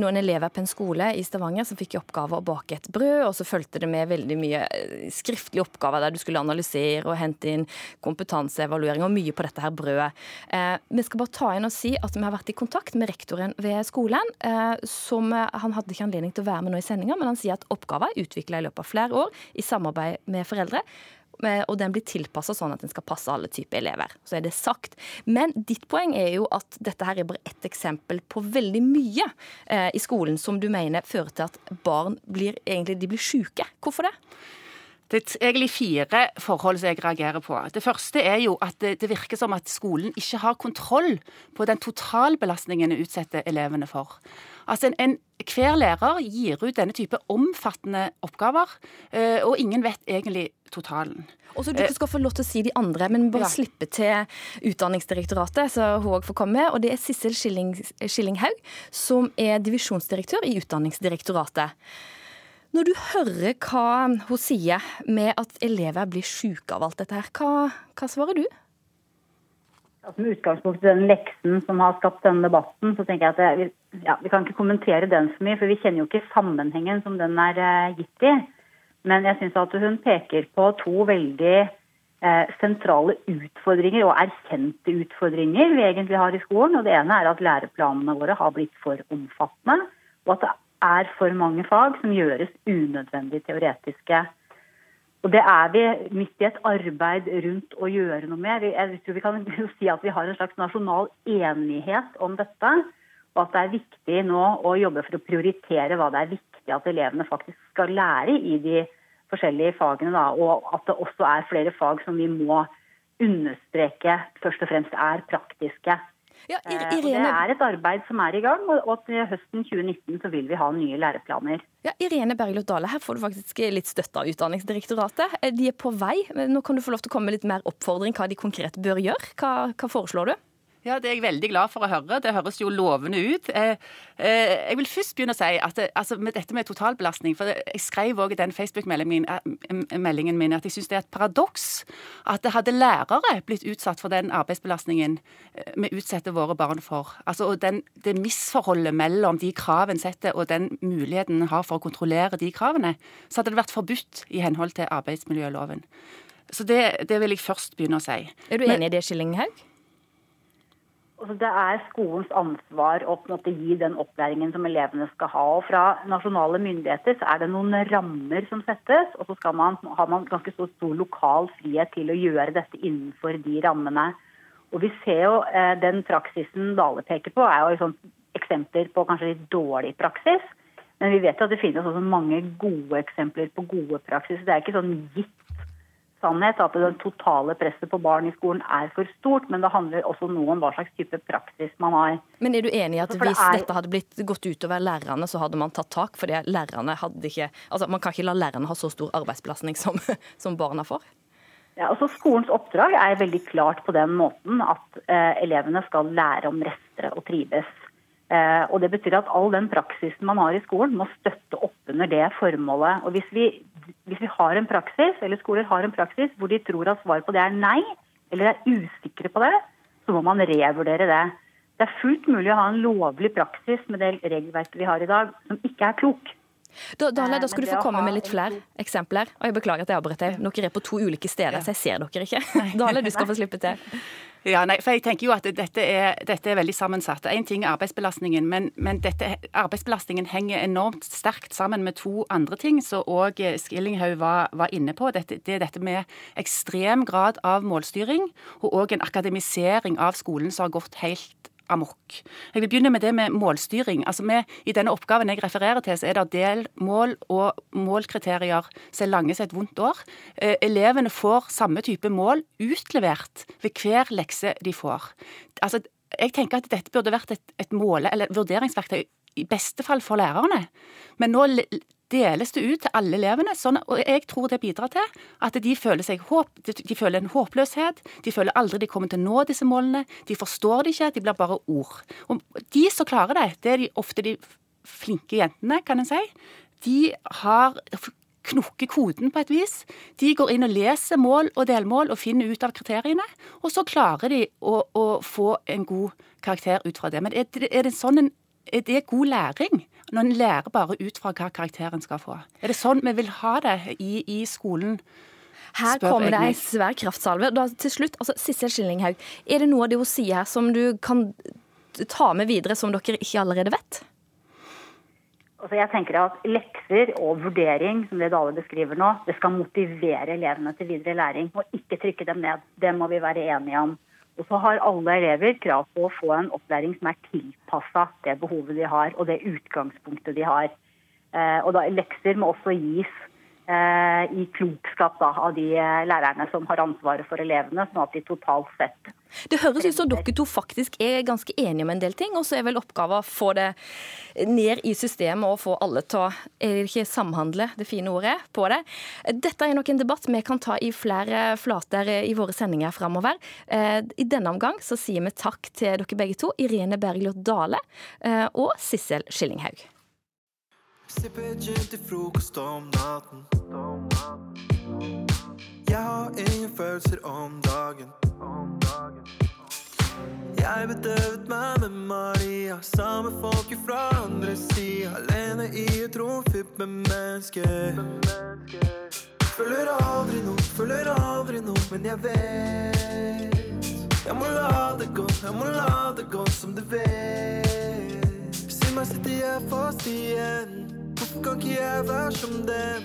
noen elever på en skole i Stavanger som fikk i oppgave å bake et brød, og så fulgte det med veldig mye eh, skriftlige oppgaver der du skulle analysere og hente inn kompetanseevaluering og mye på dette her brødet. Eh, vi skal bare ta inn og si at vi har vært i kontakt med rektoren ved skolen. Eh, som Han hadde ikke anledning til å være med nå i sendinga, men han sier at oppgaven er utvikla i løpet av flere år i samarbeid med foreldre og den blir tilpassa sånn at den skal passe alle typer elever. Så er det sagt. Men ditt poeng er jo at dette her er bare ett eksempel på veldig mye eh, i skolen som du mener fører til at barn blir, egentlig, de blir syke. Hvorfor det? Det er egentlig fire forhold som jeg reagerer på. Det første er jo at det, virker som at skolen ikke har kontroll på den totalbelastningen en utsetter elevene for. Altså en, en, Hver lærer gir ut denne type omfattende oppgaver, eh, og ingen vet egentlig totalen. Og så Du skal få lov til å si de andre, men bare Ja. slippe til Utdanningsdirektoratet, så hun også får komme. Og det er Sissel Skilling, Skillinghaug, som er divisjonsdirektør i Utdanningsdirektoratet. Når du hører hva hun sier med at elever blir syke av alt dette her, hva, hva svarer du? Altså, med utgangspunkt i den leksen som har skapt denne debatten, så tenker jeg at jeg, ja, vi kan ikke kommentere den for mye, for vi kjenner jo ikke sammenhengen som den er eh, gitt i. Men jeg syns at hun peker på to veldig eh, sentrale utfordringer, og erkjente utfordringer, vi egentlig har i skolen. Og det ene er at læreplanene våre har blitt for omfattende, og at det er for mange fag som gjøres unødvendig teoretiske. Og det er vi midt i et arbeid rundt å gjøre noe med. Jeg tror vi kan si at vi har en slags nasjonal enighet om dette. Og at det er viktig nå å jobbe for å prioritere hva det er viktig at elevene faktisk skal lære i de forskjellige fagene. Da. Og at det også er flere fag som vi må understreke først og fremst er praktiske. Ja, Irene... det er et arbeid som er i gang, og til høsten 2019 så vil vi ha nye læreplaner. Ja, Irene Bergljot Dale, her får du faktisk litt støtte av Utdanningsdirektoratet. Eh, De er på vei. men Nå kan du få lov til å komme med litt mer oppfordring hva de konkret bør gjøre. Hva, hva foreslår du? Ja, Det er jeg veldig glad for å høre. Det høres jo lovende ut. Eh, eh, jeg vil først begynne å si at det, altså med dette med totalbelastning for Jeg skrev også i den Facebook-meldingen min, eh, at jeg syns det er et paradoks at det hadde lærere blitt utsatt for den arbeidsbelastningen eh, vi utsetter våre barn for. Altså den, Det misforholdet mellom de kravene setter og den muligheten en har for å kontrollere de kravene, så hadde det vært forbudt i henhold til arbeidsmiljøloven. Så det, det vil jeg først begynne å si. Er du enig i det, Skillinghaug? Altså, det er skolens ansvar å måte gi den opplæringen som elevene skal ha. Og fra nasjonale myndigheter så er det noen rammer som settes, og så man, har man ganske stor, stor lokal frihet til å gjøre dette innenfor de rammene. Og vi ser jo eh, Den praksisen Dale peker på, er jo liksom, eksempler på kanskje litt dårlig praksis. Men vi vet jo at det finnes også mange gode eksempler på gode praksis. Det er ikke sånn gitt sannhet at det totale presset på barn i skolen er for stort, men det handler også noe om hva slags type praksis man har. Men er du enig i at hvis det er- dette hadde blitt gått utover lærerne, så hadde man tatt tak? Fordi lærerne hadde ikke Altså, man kan ikke la lærerne ha så stor arbeidsbelastning som, som barna får? Ja, altså Skolens oppdrag er veldig klart på den måten at eh, elevene skal lære om restere og trives. Eh, og Det betyr at all den praksisen man har i skolen, må støtte opp under det formålet. Og Hvis vi, hvis vi har en praksis, eller skoler har en praksis hvor de tror at svaret på det er nei, eller er usikre på det, så må man revurdere det. Det er fullt mulig å ha en lovlig praksis med det regelverket vi har i dag, som ikke er klok. Da, Dale, da Eh, skal du få komme med litt flere eksempler. Og jeg beklager at jeg avbryter. Dere er på to ulike steder, så jeg ser dere ikke. Dale, du skal få slippe til. Ja, nei, for jeg tenker jo at dette er, dette er veldig sammensatt. En ting er arbeidsbelastningen, men, men dette, arbeidsbelastningen henger enormt sterkt sammen med to andre ting som òg Skillinghaug var, var inne på. Dette, det er dette med ekstrem grad av målstyring, og òg en akademisering av skolen som har gått helt amok. Jeg vil begynne med det med målstyring. Altså med, I denne oppgaven jeg refererer til, så er det delmål og målkriterier som er lange som et vondt år. Eh, elevene får samme type mål utlevert ved hver lekse de får. Altså, jeg tenker at dette burde vært et, et måle- eller vurderingsverktøy i beste fall for lærerne. Men nå deles det ut til alle elevene, sånn, og jeg tror det bidrar til at de føler, seg håp, de, føler en håpløshet. De føler aldri de kommer til å nå disse målene. De forstår det ikke, de blir bare ord. Og de som klarer det, det er de, ofte de flinke jentene, kan en si. De har knokker koden på et vis. De går inn og leser mål og delmål og finner ut av kriteriene. Og så klarer de å, å få en god karakter ut fra det. Men er det, er det sånn en er det god læring? Når en lærer bare ut fra hva karakteren skal få. Er det sånn vi vil ha det i, i skolen? Her Spør kommer det ei svær kraftsalve. Da, til slutt, altså, Sissel Skillinghaug, er det noe av det hun sier her som du kan ta med videre, som dere ikke allerede vet? Altså jeg tenker at Lekser og vurdering, som det Dale beskriver nå, det skal motivere elevene til videre læring, og ikke trykke dem ned. Det må vi være enige om. Og så har alle elever krav på å få en opplæring som er tilpassa det behovet de har, og det utgangspunktet de har. Eh, og da Lekser må også gis i klokskap da, av de eh, lærerne som har ansvaret for elevene, sånn at de totalt sett Det høres ut som dere to faktisk er ganske enige om en del ting, og så er vel oppgaven å få det ned i systemet og få alle til å ikke samhandle, det fine ordet, på det. Dette er nok en debatt vi kan ta i flere flater i våre sendinger framover. Eh, I denne omgang så sier vi takk til dere begge to, Irene Bergljot Dale eh, og Sissel Skillinghaug. Sipper gin til frokost om natten. Jeg har ingen følelser om dagen. Jeg bedøvet meg med Maria, samme folket fra andre sida. Alene i et rom fylt med mennesker. Føler aldri noe, føler aldri noe, men jeg vet. Jeg må la det gå, jeg må la det gå som du vet. Si meg, sitter jeg fast igjen? Kan ikke jeg være som dem?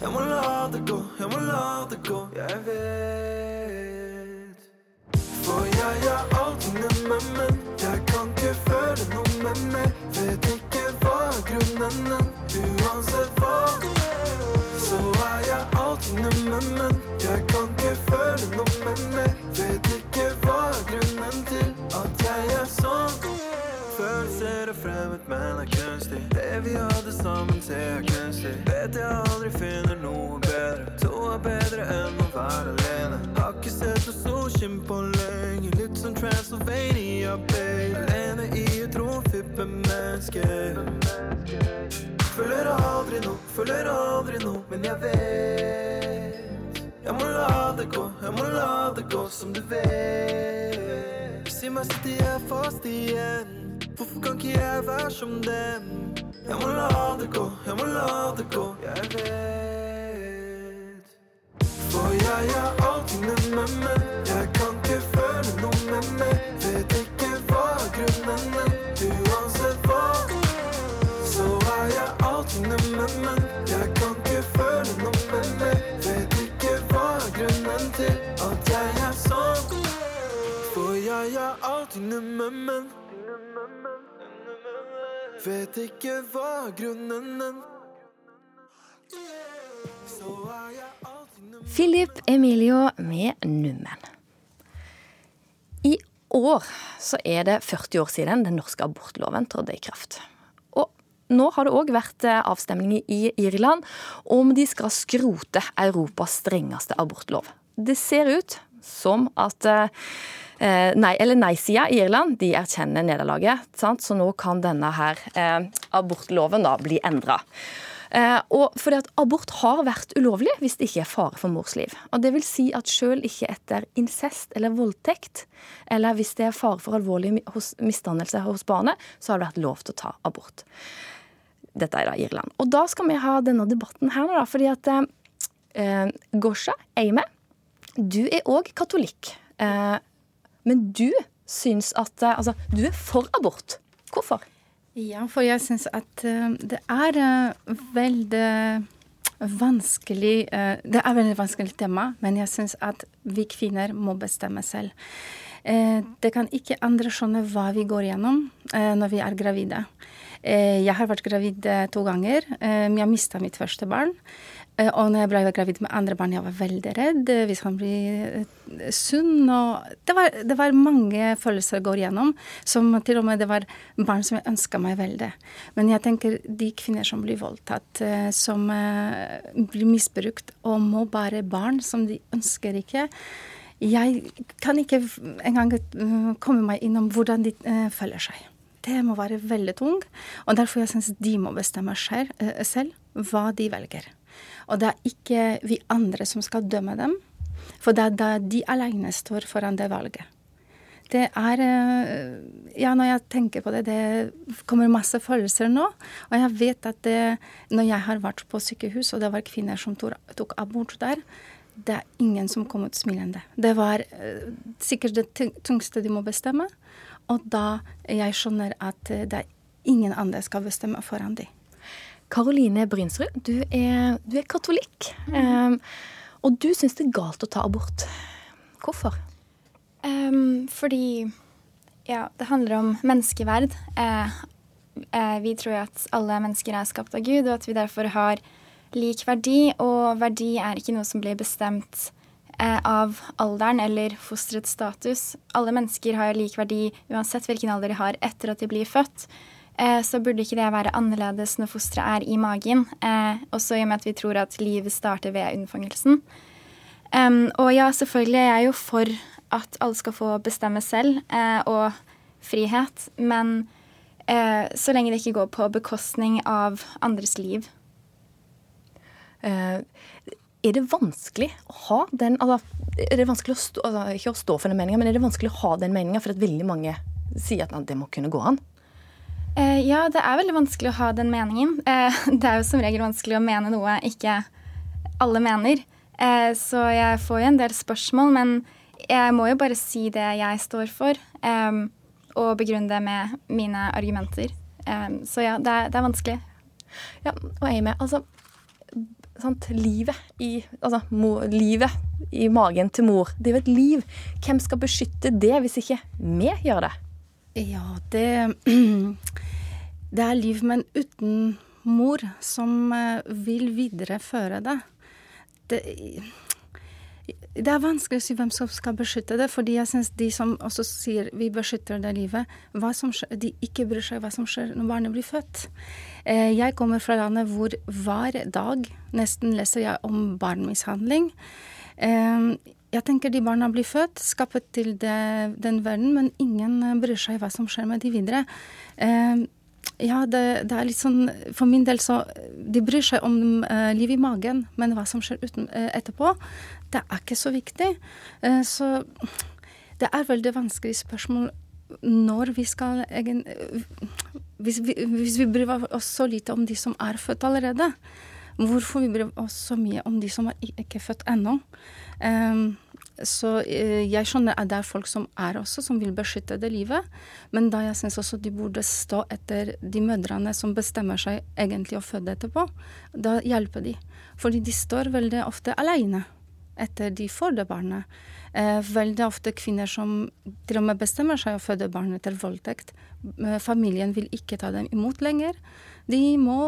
Jeg må la det gå, jeg må la det gå, jeg vet. For jeg er alltid med, men jeg kan ikke føle noe med meg. Vet ikke hva er grunnen, uansett hva. Så er jeg alltid med, men jeg kan ikke føle noe med meg. Vet ikke hva er grunnen til at jeg er sånn. Følelser er fremmed, men er kunstig. Det vi hadde sammen, ser jeg kunstig. Vet jeg aldri finner noe bedre. To er bedre enn å være alene. Har ikke sett noe solskinn på lenge. Litt som Transylvania, babe. Alene i et rom fippe mennesker. Føler aldri noe, føler aldri noe, men jeg vet. Jeg må la det gå, jeg må la det gå som du vet. Si meg, sitter jeg fast igjen? Hvorfor kan ikke jeg være som dem? Jeg må la det gå, jeg må la det gå, jeg vet. For jeg er alltid med meg, jeg kan ikke føle noe med meg. Vet ikke hva grunnen, uansett hva. Så er jeg alltid med meg, jeg kan ikke føle noe med meg. Vet ikke hva grunnen til at jeg er sånn. For jeg er alltid med meg, Vet ikke hva grunnen er Philip Emilio med Nummen. I år så er det 40 år siden den norske abortloven trådte i kraft. Og nå har det òg vært eh, avstemning i Irland om de skal skrote Europas strengeste abortlov. Det ser ut som at eh, nei, eller nei-sida i Irland de erkjenner nederlaget, så nå kan denne her eh, abortloven da bli endra. Eh, og fordi at abort har vært ulovlig hvis det ikke er fare for mors liv. Og det vil si at selv ikke etter incest eller voldtekt, eller hvis det er fare for alvorlig misdannelse hos barnet, så har det vært lov til å ta abort. Dette er da Irland. Og da skal vi ha denne debatten her nå, da, fordi at eh, Gosha Eime, du er òg katolikk. Eh, men du syns at eh, Altså, du er for abort. Hvorfor? Ja, for jeg syns at eh, det er eh, veldig vanskelig Det er veldig vanskelig tema, men jeg syns at vi kvinner må bestemme selv. Det kan ikke andre skjønne hva vi går gjennom når vi er gravide. Jeg har vært gravid to ganger. Jeg mista mitt første barn. Eh, Og når jeg ble gravid med andre barn, jeg var veldig redd eh, hvis han blir eh, sunn. Og det, var, det var mange følelser jeg går gjennom. Som til og med det var barn som jeg ønska meg veldig. Men jeg tenker de kvinner som blir voldtatt, som blir misbrukt og må bære barn som de ønsker ikke. Jeg kan ikke engang komme meg innom hvordan de føler seg. Det må være veldig tung. Og derfor jeg syns de må bestemme selv hva de velger. Og det er ikke vi andre som skal dømme dem, for det er da de alene står foran det valget. Det er eh, Ja, når jeg tenker på det, det kommer masse følelser nå. Og jeg vet at det, når jeg har vært på sykehus, og det var kvinner som tok, abort der, det er ingen som kom ut smilende. Det var eh, sikkert det tungste de må bestemme. Og da jeg skjønner at eh, det er ingen andre skal bestemme foran de. Karoline Brynsrud, du er, du er katolikk. Eh, og du syns det er galt å ta abort. Hvorfor? Um, fordi ja, det handler om menneskeverd. Eh, eh, vi tror jo at alle mennesker er skapt av Gud, og at vi derfor har lik verdi. Og verdi er ikke noe som blir bestemt eh, av alderen eller fosterets status. Alle mennesker har lik verdi uansett hvilken alder de har etter at de blir født. Eh, så burde ikke det være annerledes når fosteret er i magen. Eh, også i og med at vi tror at livet starter ved unnfangelsen. Og ja, selvfølgelig er jeg jo for at alle skal få bestemme selv, eh, og frihet. Men så lenge det ikke går på bekostning av andres liv. Eh, er det vanskelig å ha den altså, Er det vanskelig å stå, altså, ikke å stå for den meninga, men er det vanskelig å ha den meninga for at veldig mange sier at det må kunne gå an? Eh, ja, det er veldig vanskelig å ha den meningen. Eh, det er jo som regel vanskelig å mene noe ikke alle mener. Eh, så jeg får jo en del spørsmål, men jeg må jo bare si det jeg står for, og begrunne det med mine argumenter. Så ja, det er, det er vanskelig. Ja, og jeg. Altså, sant, livet i Altså, mor, livet i magen til mor, det er jo et liv. Hvem skal beskytte det hvis ikke vi gjør det? Ja, det Det er liv, men uten mor som eh, vil videreføre det. det. Det er vanskelig å si hvem som skal beskytte det, fordi jeg syns de som også sier vi beskytter det livet, skjer, de ikke bryr seg hva som skjer når barnet blir født. Eh, Jeg kommer fra landet hvor hver dag nesten leser jeg om barnemishandling. Jeg tenker de barna blir født, skapt til det, den verden, men ingen eh, bryr seg hva som skjer med de videre. Eh, Ja, det, det er litt sånn For min del så De bryr seg om eh, livet i magen, men hva som skjer uten, eh, etterpå, det er ikke så viktig. Eh, så det er veldig vanskelig spørsmål når vi skal egen, hvis, vi, hvis vi bryr oss så lite om de som er født allerede, hvorfor vi bryr oss så mye om de som er ikke født ennå? Um, så eh, jeg skjønner at det er folk som er også, som vil beskytte det livet. Men da jeg syns også de burde stå etter de mødrene som bestemmer seg egentlig å føde etterpå. Da hjelper de. Fordi de står veldig ofte alene etter de får det barnet. Eh, veldig ofte kvinner som til og med bestemmer seg å føde barn etter voldtekt. Eh, familien vil ikke ta dem imot lenger. De må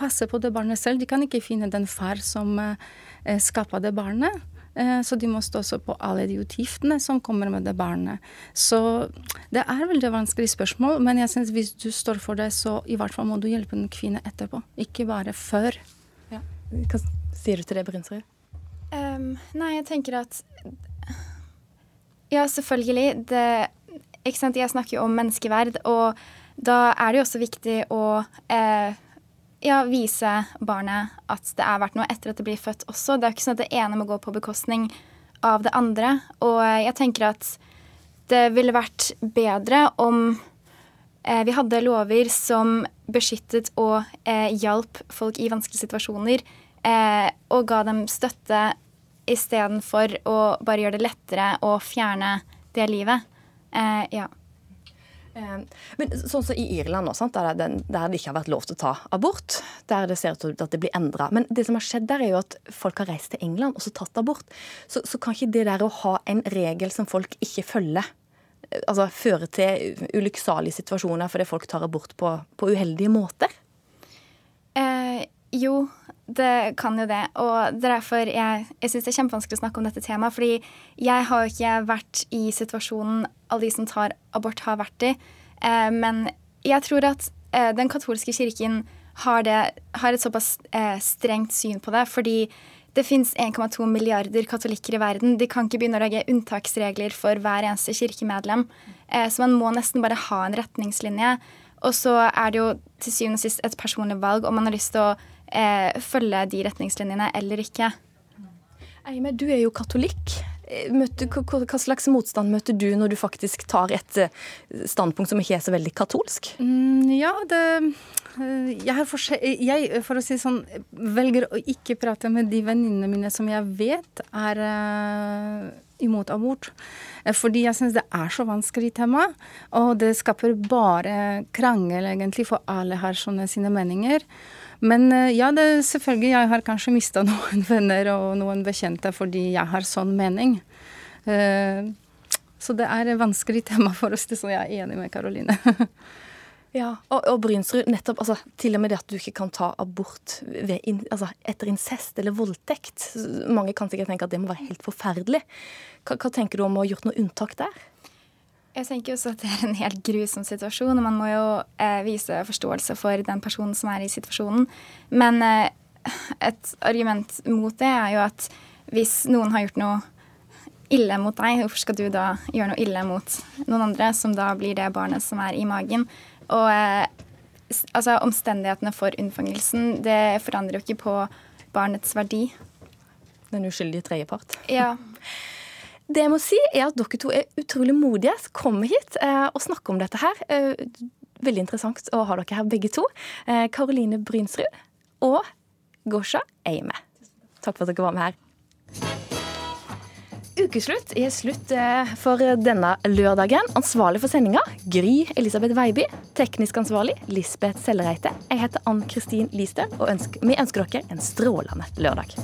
passe på det barnet selv. De kan ikke finne den far som eh, skapa det barnet. Eh, Så de må stå også på alle de utgiftene som kommer med det barnet. Så det er veldig vanskelig spørsmål, men jeg synes hvis du står for det, så i hvert fall må du hjelpe en kvinne etterpå, ikke bare før. Hva sier du til det, Brynsrud? Um, nei, jeg tenker at Ja, selvfølgelig. Det, ikke sant? Jeg snakker jo om menneskeverd, og da er det jo også viktig å eh, ja, vise barnet at det er verdt noe etter at det blir født også. Det er jo ikke sånn at det ene må gå på bekostning av det andre. Og jeg tenker at det ville vært bedre om eh, vi hadde lover som beskyttet og eh, hjalp folk i vanskelige situasjoner, eh, og ga dem støtte istedenfor å bare gjøre det lettere å fjerne det livet. Eh, ja. Eh, Men sånn som i Irland nå, der, det, ikke har vært lov til å ta abort, der det ser ut til at det blir endra. Men det som har skjedd der, er jo at folk har reist til England og så tatt abort. Så, så kan ikke det der å ha en regel som folk ikke følger, eh, altså føre til ulykksalige situasjoner fordi folk tar abort på, på uheldige måter? Eh, jo, det kan jo det. Og det er derfor jeg, jeg syns det er kjempevanskelig å snakke om dette temaet. Fordi jeg har jo ikke vært i situasjonen alle de som tar abort, har vært i. Eh, men jeg tror at eh, den katolske kirken har, det, har et såpass eh, strengt syn på det. Fordi det fins 1,2 milliarder katolikker i verden. De kan ikke begynne å lage unntaksregler for hver eneste kirkemedlem. Eh, så man må nesten bare ha en retningslinje. Og så er det jo til syvende og sist et personlig valg om man har lyst til å eh, følge de retningslinjene eller ikke. Eime, du er jo katolikk. Møter, hva, slags motstand møter du når du faktisk tar et eh, standpunkt som ikke er så veldig katolsk? Mm, ja, det eh, jeg, har forskjell- jeg, for å si sånn, velger å ikke prate med de venninnene mine som jeg vet er eh, imot abort. Eh, Fordi jeg syns det er så vanskelig tema, og det skaper bare krangel, egentlig, for alle har sånne sine meninger. Men eh, ja, det, selvfølgelig, jeg har kanskje mista noen venner og noen bekjente fordi jeg har sånn mening. Eh, Så det er et vanskelig tema for oss, det som jeg er enig med Karoline. Ja, og, og Brynsrud, nettopp, altså, til og med det at du ikke kan ta abort ved, altså, etter incest eller voldtekt. Mange kan sikkert tenke at det må være helt forferdelig. Hva, hva tenker du om å ha gjort noe unntak der? Jeg tenker også at det er en helt grusom situasjon, og man må jo eh, vise forståelse for den personen som er i situasjonen. Men eh, et argument mot det er jo at hvis noen har gjort noe ille mot deg, hvorfor skal du da gjøre noe ille mot noen andre, som da blir det barnet som er i magen? Og eh, altså, omstendighetene for unnfangelsen, det forandrer jo ikke på barnets verdi. Den uskyldige tredjepart. Ja. Det jeg må si, er at dere to er utrolig modige som kommer hit eh, og snakker om dette her. Eh, veldig interessant å ha dere her begge to. Eh, Karoline Brynsrud og Gosha Eime. Takk for at dere var med her. Ukeslutt er slutt eh, for denne lørdagen. Ansvarlig for sendinga Gry Elisabeth Veiby. Teknisk ansvarlig Lisbeth Sellereite. Jeg heter Ann Kristin Listhaug, og vi ønsker dere en strålende lørdag.